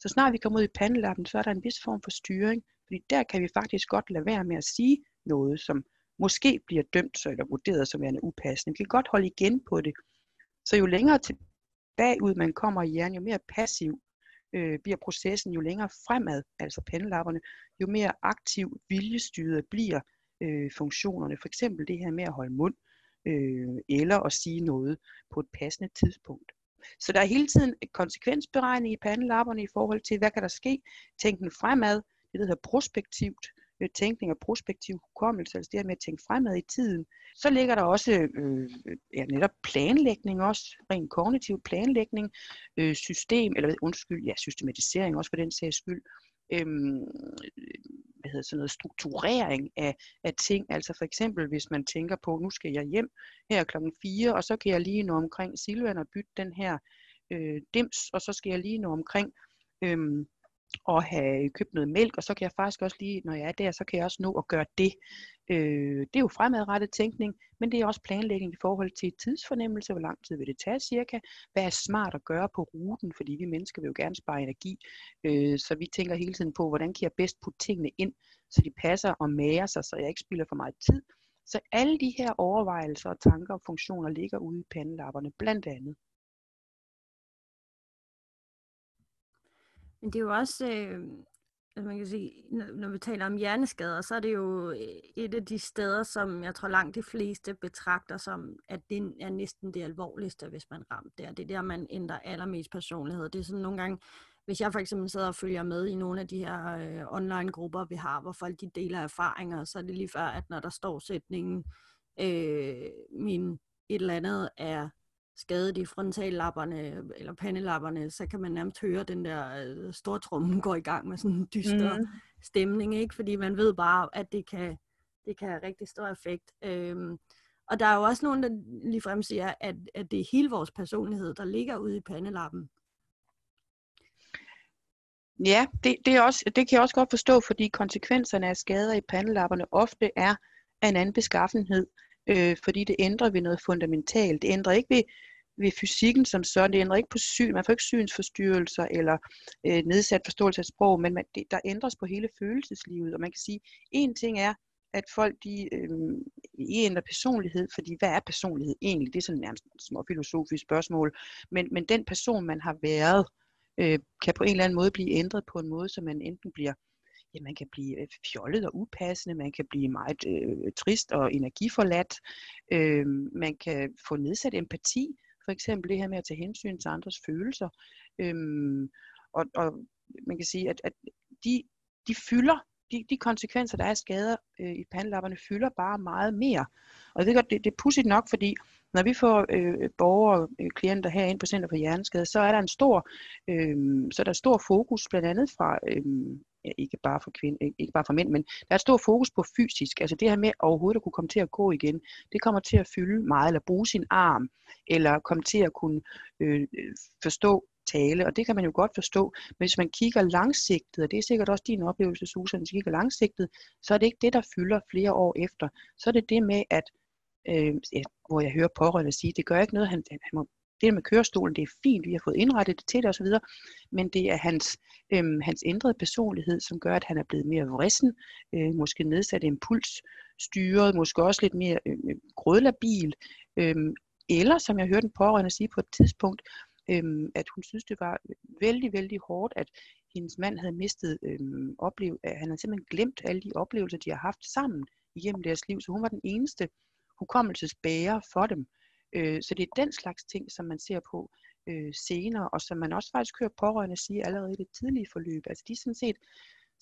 Så snart vi kommer ud i pandelappen, så er der en vis form for styring, fordi der kan vi faktisk godt lade være med at sige noget, som måske bliver dømt eller vurderet som værende upassende. Vi kan godt holde igen på det. Så jo længere til, bagud man kommer i hjernen, jo mere passiv øh, bliver processen, jo længere fremad, altså pandelapperne, jo mere aktiv viljestyret bliver øh, funktionerne. For eksempel det her med at holde mund, øh, eller at sige noget på et passende tidspunkt. Så der er hele tiden et konsekvensberegning i pandelapperne i forhold til, hvad kan der ske, tænken fremad, det der hedder prospektivt, Øh, tænkning og prospektiv hukommelse, altså det her med at tænke fremad i tiden. Så ligger der også øh, ja, netop planlægning også, rent kognitiv planlægning, øh, system, eller undskyld, ja, systematisering også for den sags skyld, øhm, hvad hedder sådan noget, strukturering af, af ting. Altså for eksempel, hvis man tænker på, nu skal jeg hjem her klokken 4, og så kan jeg lige nå omkring Silvan og bytte den her øh, dims, og så skal jeg lige nå omkring øh, og have købt noget mælk, og så kan jeg faktisk også lige, når jeg er der, så kan jeg også nå at gøre det. Øh, det er jo fremadrettet tænkning, men det er også planlægning i forhold til tidsfornemmelse, hvor lang tid vil det tage cirka, hvad er smart at gøre på ruten, fordi vi mennesker vil jo gerne spare energi, øh, så vi tænker hele tiden på, hvordan kan jeg bedst putte tingene ind, så de passer og mager sig, så jeg ikke spilder for meget tid. Så alle de her overvejelser og tanker og funktioner ligger ude i pandelapperne, blandt andet. Men det er jo også, øh, altså man kan sige, når vi taler om hjerneskader, så er det jo øh, et af de steder, som jeg tror langt de fleste betragter som, at det er næsten det alvorligste, hvis man ramt der. Det er der, man ændrer allermest personlighed. Det er sådan nogle gange, hvis jeg for eksempel sidder og følger med i nogle af de her øh, online-grupper, vi har, hvor folk de deler erfaringer, så er det lige før, at når der står sætningen, øh, min et eller andet er skadet i frontallapperne eller pandelapperne, så kan man nærmest høre den der øh, stortrummen går i gang med sådan en dyster mm. stemning, ikke? fordi man ved bare, at det kan, det kan have rigtig stor effekt. Øhm, og der er jo også nogen, der ligefrem siger, at, at det er hele vores personlighed, der ligger ude i pandelappen. Ja, det, det, er også, det kan jeg også godt forstå, fordi konsekvenserne af skader i pandelapperne ofte er af en anden beskaffenhed, øh, fordi det ændrer ved noget fundamentalt. Det ændrer ikke ved, ved fysikken som sådan, det ændrer ikke på syn, man får ikke synsforstyrrelser eller øh, nedsat forståelse af sprog, men man, det, der ændres på hele følelseslivet, og man kan sige, en ting er, at folk de øh, ændrer personlighed, fordi hvad er personlighed egentlig? Det er sådan nærmest et små filosofisk spørgsmål, men, men den person, man har været, øh, kan på en eller anden måde blive ændret på en måde, så man enten bliver ja, man kan blive øh, fjollet og upassende, man kan blive meget øh, trist og energiforladt, øh, man kan få nedsat empati, for eksempel det her med at tage hensyn til andres følelser. Øhm, og, og man kan sige, at, at de, de fylder de, de konsekvenser, der er af skader øh, i pandelapperne, fylder bare meget mere. Og jeg ved godt, det, det er pudsigt nok, fordi når vi får øh, borgere, øh, klienter herinde på Center for Hjerneskade, så er der en stor, øh, så er der stor fokus, blandt andet fra, øh, ikke bare for kvinde, ikke bare for mænd, men der er et stort fokus på fysisk, altså det her med overhovedet at kunne komme til at gå igen, det kommer til at fylde meget, eller bruge sin arm, eller komme til at kunne øh, forstå tale, og det kan man jo godt forstå, men hvis man kigger langsigtet, og det er sikkert også din oplevelse, Susan, hvis man kigger langsigtet, så er det ikke det, der fylder flere år efter. Så er det det med, at øh, ja, hvor jeg hører pårørende sige, det gør ikke noget, han, han må det med kørestolen, det er fint, vi har fået indrettet det til det osv., men det er hans, øhm, hans ændrede personlighed, som gør, at han er blevet mere vrissen, øh, måske nedsat impuls, styret, måske også lidt mere øh, grødlabil, øh, eller som jeg hørte en pårørende sige på et tidspunkt, øhm, at hun synes, det var vældig, vældig hårdt, at hendes mand havde mistet øhm, oplev, at han havde simpelthen glemt alle de oplevelser, de har haft sammen igennem deres liv, så hun var den eneste hukommelsesbærer for dem. Øh, så det er den slags ting, som man ser på øh, senere, og som man også faktisk hører pårørende sige allerede i det tidlige forløb. Altså de er sådan set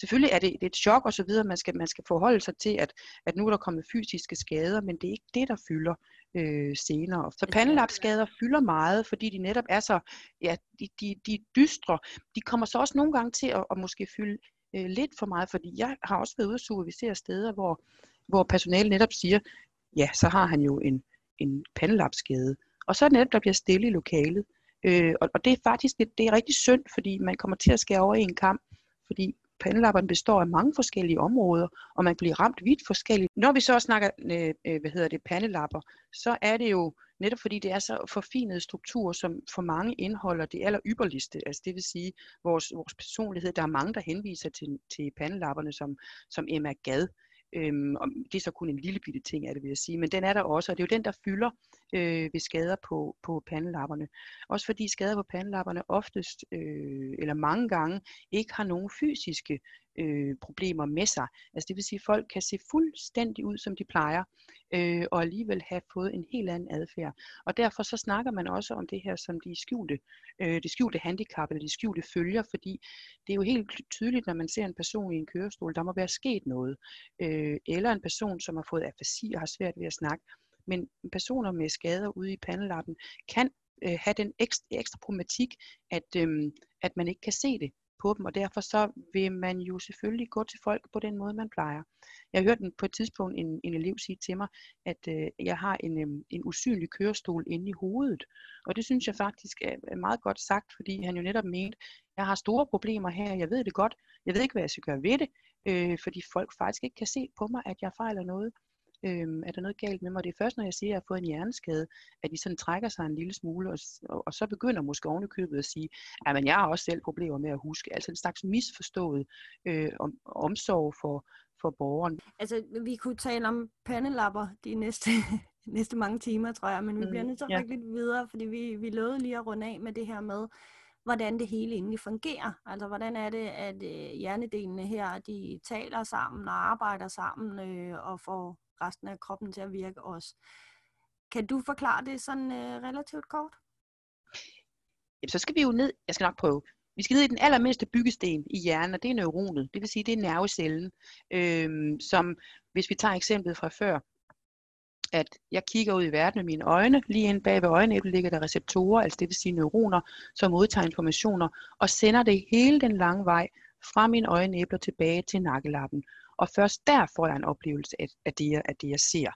Selvfølgelig er det, det er et chok og så videre, man skal, man skal forholde sig til, at, at nu er der kommet fysiske skader, men det er ikke det, der fylder øh, senere. Så pandelapskader fylder meget, fordi de netop er så, ja, de, de, de dystre. De kommer så også nogle gange til at, at måske fylde øh, lidt for meget, fordi jeg har også været ude og supervisere steder, hvor, hvor personalet netop siger, ja, så har han jo en, en pandelapskade. Og så er det netop, der bliver stille i lokalet. Øh, og, og det er faktisk det, det er rigtig synd, fordi man kommer til at skære over i en kamp, fordi pandelapperne består af mange forskellige områder, og man bliver ramt vidt forskelligt. Når vi så snakker, øh, øh, hvad hedder det, pandelapper, så er det jo netop fordi det er så forfinede strukturer, som for mange indeholder det aller ypperligste, altså det vil sige vores, vores personlighed. Der er mange, der henviser til, til pandelapperne som, som Emma Gad, Øhm, og det er så kun en lille bitte ting, er det vil jeg sige, men den er der også, og det er jo den, der fylder øh, ved skader på, på pandelapperne. Også fordi skader på pandelapperne oftest, øh, eller mange gange, ikke har nogen fysiske øh, problemer med sig. Altså det vil sige, at folk kan se fuldstændig ud, som de plejer, øh, og alligevel have fået en helt anden adfærd. Og derfor så snakker man også om det her som de skjulte, øh, de skjulte handicap, eller de skjulte følger, fordi det er jo helt tydeligt, når man ser en person i en kørestol, der må være sket noget. Øh, eller en person, som har fået afasi og har svært ved at snakke. Men personer med skader ude i pandelappen kan øh, have den ekstra, ekstra problematik, at, øh, at man ikke kan se det på dem, og derfor så vil man jo selvfølgelig gå til folk på den måde, man plejer. Jeg hørte på et tidspunkt en, en elev sige til mig, at øh, jeg har en, øh, en usynlig kørestol inde i hovedet, og det synes jeg faktisk er, er meget godt sagt, fordi han jo netop mente, jeg har store problemer her, jeg ved det godt, jeg ved ikke, hvad jeg skal gøre ved det, øh, fordi folk faktisk ikke kan se på mig, at jeg fejler noget øhm, er der noget galt med mig? Det er først, når jeg siger, at jeg har fået en hjerneskade, at de sådan trækker sig en lille smule, og, og, og så begynder måske ovenikøbet at sige, at men jeg har også selv problemer med at huske. Altså en slags misforstået øh, om, omsorg for, for borgeren. Altså, vi kunne tale om pandelapper de næste, næste mange timer, tror jeg, men vi mm, bliver nødt til at ja. rykke lidt videre, fordi vi, vi lovede lige at runde af med det her med, hvordan det hele egentlig fungerer. Altså, hvordan er det, at øh, hjernedelene her, de taler sammen og arbejder sammen øh, og får resten af kroppen til at virke også. Kan du forklare det sådan øh, relativt kort? Jamen, så skal vi jo ned, jeg skal nok prøve. Vi skal ned i den allermindste byggesten i hjernen, og det er neuronet. Det vil sige, det er nervecellen, øh, som, hvis vi tager eksemplet fra før, at jeg kigger ud i verden med mine øjne. Lige inde bag ved øjenæblet ligger der receptorer, altså det vil sige neuroner, som modtager informationer og sender det hele den lange vej fra mine øjenæbler tilbage til nakkelappen. Og først der får jeg en oplevelse af, af, det, af det, jeg ser.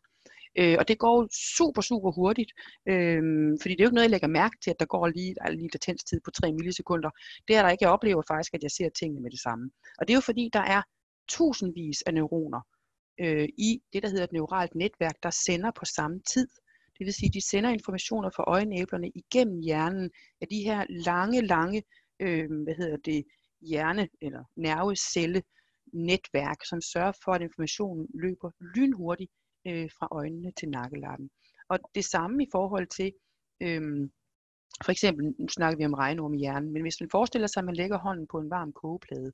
Øh, og det går super, super hurtigt, øh, fordi det er jo ikke noget, jeg lægger mærke til, at der går lige, der lige latenstid på 3 millisekunder. Det er der ikke. Jeg oplever faktisk, at jeg ser tingene med det samme. Og det er jo fordi, der er tusindvis af neuroner øh, i det, der hedder et neuralt netværk, der sender på samme tid. Det vil sige, at de sender informationer fra øjenæblerne igennem hjernen af de her lange, lange, øh, hvad hedder det, hjerne- eller nervecelle netværk, som sørger for, at informationen løber lynhurtigt øh, fra øjnene til nakkelappen. Og det samme i forhold til, øh, for eksempel, nu snakker vi om regnorm i hjernen, men hvis man forestiller sig, at man lægger hånden på en varm kogeplade,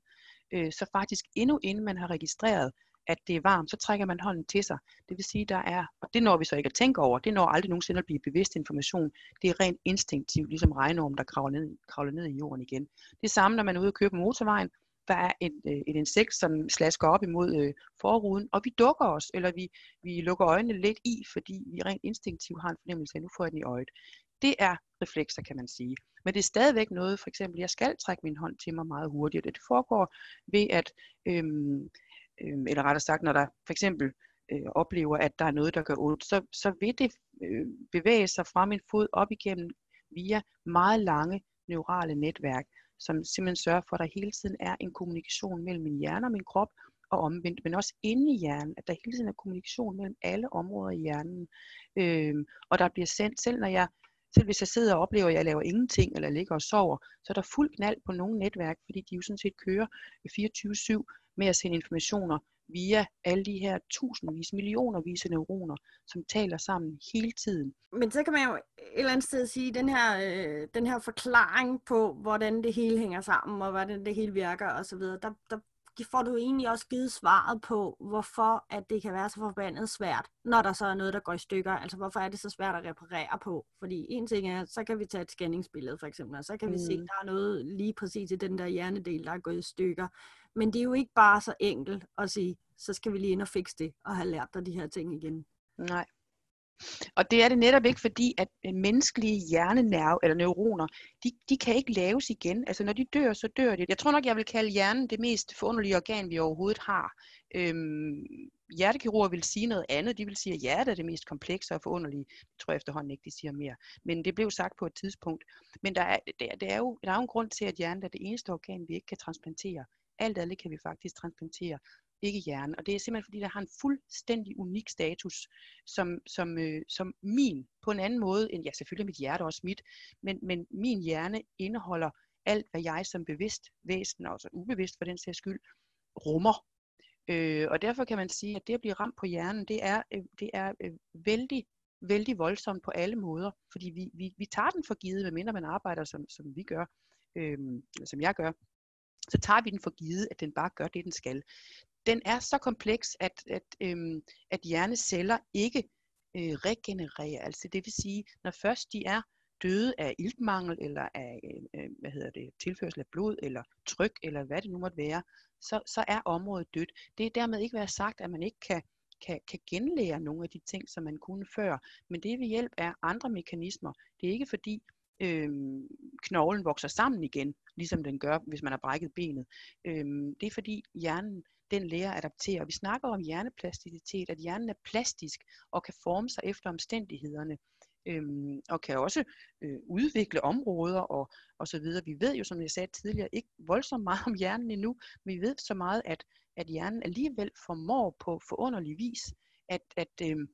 øh, så faktisk endnu inden man har registreret, at det er varmt, så trækker man hånden til sig. Det vil sige, der er, og det når vi så ikke at tænke over, det når aldrig nogensinde at blive bevidst information. Det er rent instinktivt, ligesom regnorm, der kravler ned, kravler ned i jorden igen. Det samme, når man er ude og køre på motorvejen, der er et, øh, et insekt, som slasker op imod øh, forruden, og vi dukker os, eller vi, vi lukker øjnene lidt i, fordi vi rent instinktivt har en fornemmelse af, at nu får jeg den i øjet. Det er reflekser, kan man sige. Men det er stadigvæk noget, for eksempel, jeg skal trække min hånd til mig meget hurtigt. Det foregår ved at, øhm, øhm, eller rettere sagt, når der for eksempel øh, oplever, at der er noget, der gør ondt, så, så vil det øh, bevæge sig fra min fod op igennem via meget lange neurale netværk, som simpelthen sørger for, at der hele tiden er en kommunikation mellem min hjerne og min krop, og omvendt, men også inde i hjernen, at der hele tiden er kommunikation mellem alle områder i hjernen. Øhm, og der bliver sendt, selv når jeg selv hvis jeg sidder og oplever, at jeg laver ingenting, eller ligger og sover, så er der fuld knald på nogle netværk, fordi de jo sådan set kører 24-7 med at sende informationer via alle de her tusindvis, millionervis af neuroner, som taler sammen hele tiden. Men så kan man jo et eller andet sted sige, at den her, øh, den her forklaring på, hvordan det hele hænger sammen, og hvordan det hele virker osv., der, der får du egentlig også givet svaret på, hvorfor at det kan være så forbandet svært, når der så er noget, der går i stykker. Altså hvorfor er det så svært at reparere på? Fordi en ting er, så kan vi tage et scanningsbillede for eksempel, og så kan mm. vi se, at mm. der er noget lige præcis i den der hjernedel, der er gået i stykker. Men det er jo ikke bare så enkelt at sige, så skal vi lige ind og fikse det, og have lært dig de her ting igen. Nej. Og det er det netop ikke, fordi at øh, menneskelige hjernenerve eller neuroner, de, de kan ikke laves igen. Altså når de dør, så dør de. Jeg tror nok, jeg vil kalde hjernen det mest forunderlige organ, vi overhovedet har. Øhm, hjertekirurger vil sige noget andet. De vil sige, at hjertet er det mest komplekse og forunderlige. Det tror jeg efterhånden ikke, de siger mere. Men det blev sagt på et tidspunkt. Men der er, der, der er, jo, der er jo en grund til, at hjernen er det eneste organ, vi ikke kan transplantere. Alt andet kan vi faktisk transplantere ikke hjernen. Og det er simpelthen fordi, der har en fuldstændig unik status, som, som, øh, som min, på en anden måde, end ja, selvfølgelig er mit hjerte også mit, men, men min hjerne indeholder alt, hvad jeg som bevidst væsen, og også ubevidst for den sags skyld, rummer. Øh, og derfor kan man sige, at det at blive ramt på hjernen, det er, øh, det er øh, vældig, vældig voldsomt på alle måder, fordi vi, vi, vi tager den for givet, medmindre man arbejder, som, som vi gør, øh, som jeg gør, så tager vi den for givet, at den bare gør det, den skal den er så kompleks, at, at, øhm, at hjerneceller ikke øh, regenererer. Altså det vil sige, når først de er døde af iltmangel, eller af øh, øh hvad hedder det, tilførsel af blod, eller tryk, eller hvad det nu måtte være, så, så er området dødt. Det er dermed ikke været sagt, at man ikke kan, kan, kan genlære nogle af de ting, som man kunne før, men det er ved hjælp af andre mekanismer. Det er ikke fordi, øh, knoglen vokser sammen igen, ligesom den gør, hvis man har brækket benet. Øh, det er fordi hjernen den lærer at adaptere. Vi snakker om hjerneplasticitet, at hjernen er plastisk og kan forme sig efter omstændighederne. Øhm, og kan også øh, udvikle områder og, og så videre. Vi ved jo, som jeg sagde tidligere, ikke voldsomt meget om hjernen endnu, men vi ved så meget, at, at hjernen alligevel formår på forunderlig vis at, at, øh,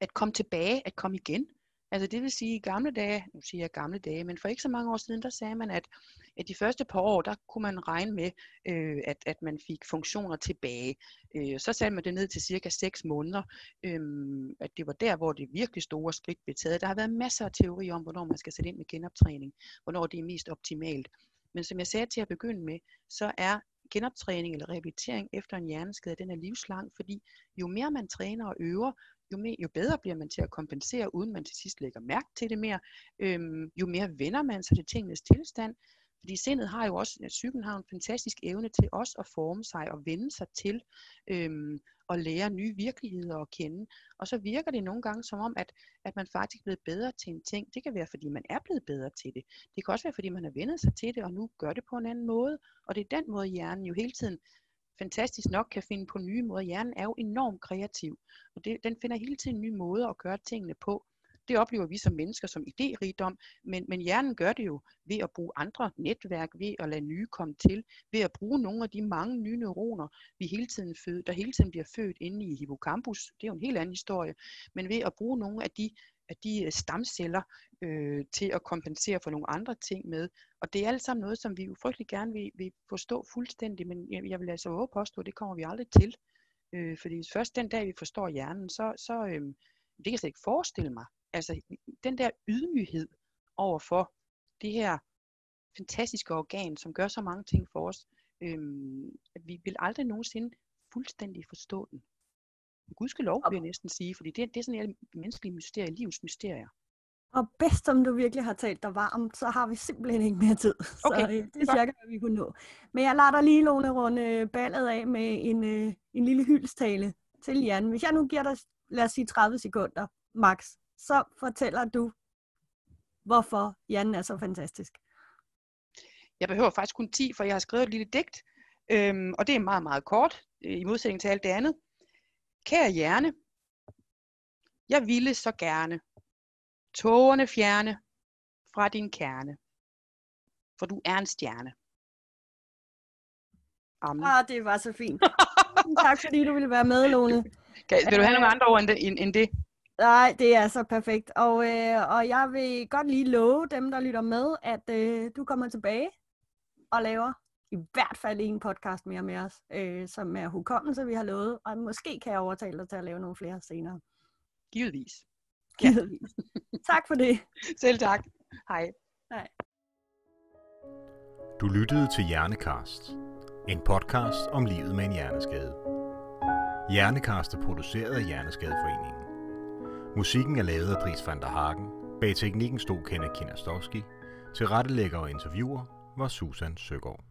at komme tilbage, at komme igen. Altså det vil sige, i gamle dage, nu siger jeg gamle dage, men for ikke så mange år siden, der sagde man, at, at de første par år, der kunne man regne med, øh, at, at man fik funktioner tilbage. Øh, så satte man det ned til cirka 6 måneder, øh, at det var der, hvor det virkelig store skridt blev taget. Der har været masser af teorier om, hvornår man skal sætte ind med genoptræning, hvornår det er mest optimalt. Men som jeg sagde til at begynde med, så er genoptræning eller rehabilitering efter en hjerneskade, den er livslang, fordi jo mere man træner og øver, jo, mere, jo bedre bliver man til at kompensere, uden man til sidst lægger mærke til det mere. Øhm, jo mere vender man sig til tingenes tilstand. Fordi sindet har jo også, psyken har en fantastisk evne til også at forme sig og vende sig til øhm, at lære nye virkeligheder at kende. Og så virker det nogle gange som om, at, at man faktisk er blevet bedre til en ting. Det kan være, fordi man er blevet bedre til det. Det kan også være, fordi man har vendet sig til det, og nu gør det på en anden måde. Og det er den måde, hjernen jo hele tiden fantastisk nok kan finde på nye måder. Hjernen er jo enormt kreativ, og det, den finder hele tiden nye måder at gøre tingene på. Det oplever vi som mennesker som idérigdom, men, men hjernen gør det jo ved at bruge andre netværk, ved at lade nye komme til, ved at bruge nogle af de mange nye neuroner, vi hele tiden fød, der hele tiden bliver født inde i hippocampus. Det er jo en helt anden historie. Men ved at bruge nogle af de af de øh, stamceller øh, til at kompensere for nogle andre ting med. Og det er alt sammen noget, som vi jo frygtelig gerne vil, vil forstå fuldstændig, men jeg, jeg vil altså våge påstå, at det kommer vi aldrig til. Øh, fordi først den dag, vi forstår hjernen, så, så øh, det kan jeg slet ikke forestille mig. Altså den der ydmyghed over for det her fantastiske organ, som gør så mange ting for os, øh, at vi vil aldrig nogensinde fuldstændig forstå den. Gud skal lov, vil jeg næsten sige, fordi det, det er sådan et menneskelige mysterier, livs mysterier. Og bedst som du virkelig har talt dig varmt, så har vi simpelthen ikke mere tid. Okay, så øh, det er cirka, hvad vi kunne nå. Men jeg lader dig lige, Lone, runde øh, ballet af med en, øh, en lille hyldstale til Jan. Hvis jeg nu giver dig, lad os sige 30 sekunder, max, så fortæller du, hvorfor Jan er så fantastisk. Jeg behøver faktisk kun 10, for jeg har skrevet et lille digt, øhm, og det er meget, meget kort, i modsætning til alt det andet. Kære hjerne, jeg ville så gerne tårerne fjerne fra din kerne, for du er en stjerne. Amen. Ah, det var så fint. tak fordi du ville være med, Lone. Kan, vil du have nogle andre ord end det? End, end det? Nej, det er så perfekt. Og, øh, og jeg vil godt lige love dem, der lytter med, at øh, du kommer tilbage og laver i hvert fald en podcast mere med os, øh, som er hukommelse, vi har lovet, og måske kan jeg overtale dig til at lave nogle flere senere. Givetvis. Givetvis. tak for det. Selv tak. Hej. Hej. Du lyttede til Hjernekast, en podcast om livet med en hjerneskade. Hjernekast er produceret af Hjerneskadeforeningen. Musikken er lavet af Dries van der Hagen. Bag teknikken stod Kenneth Kinastowski. Til rettelægger og interviewer var Susan Søgaard.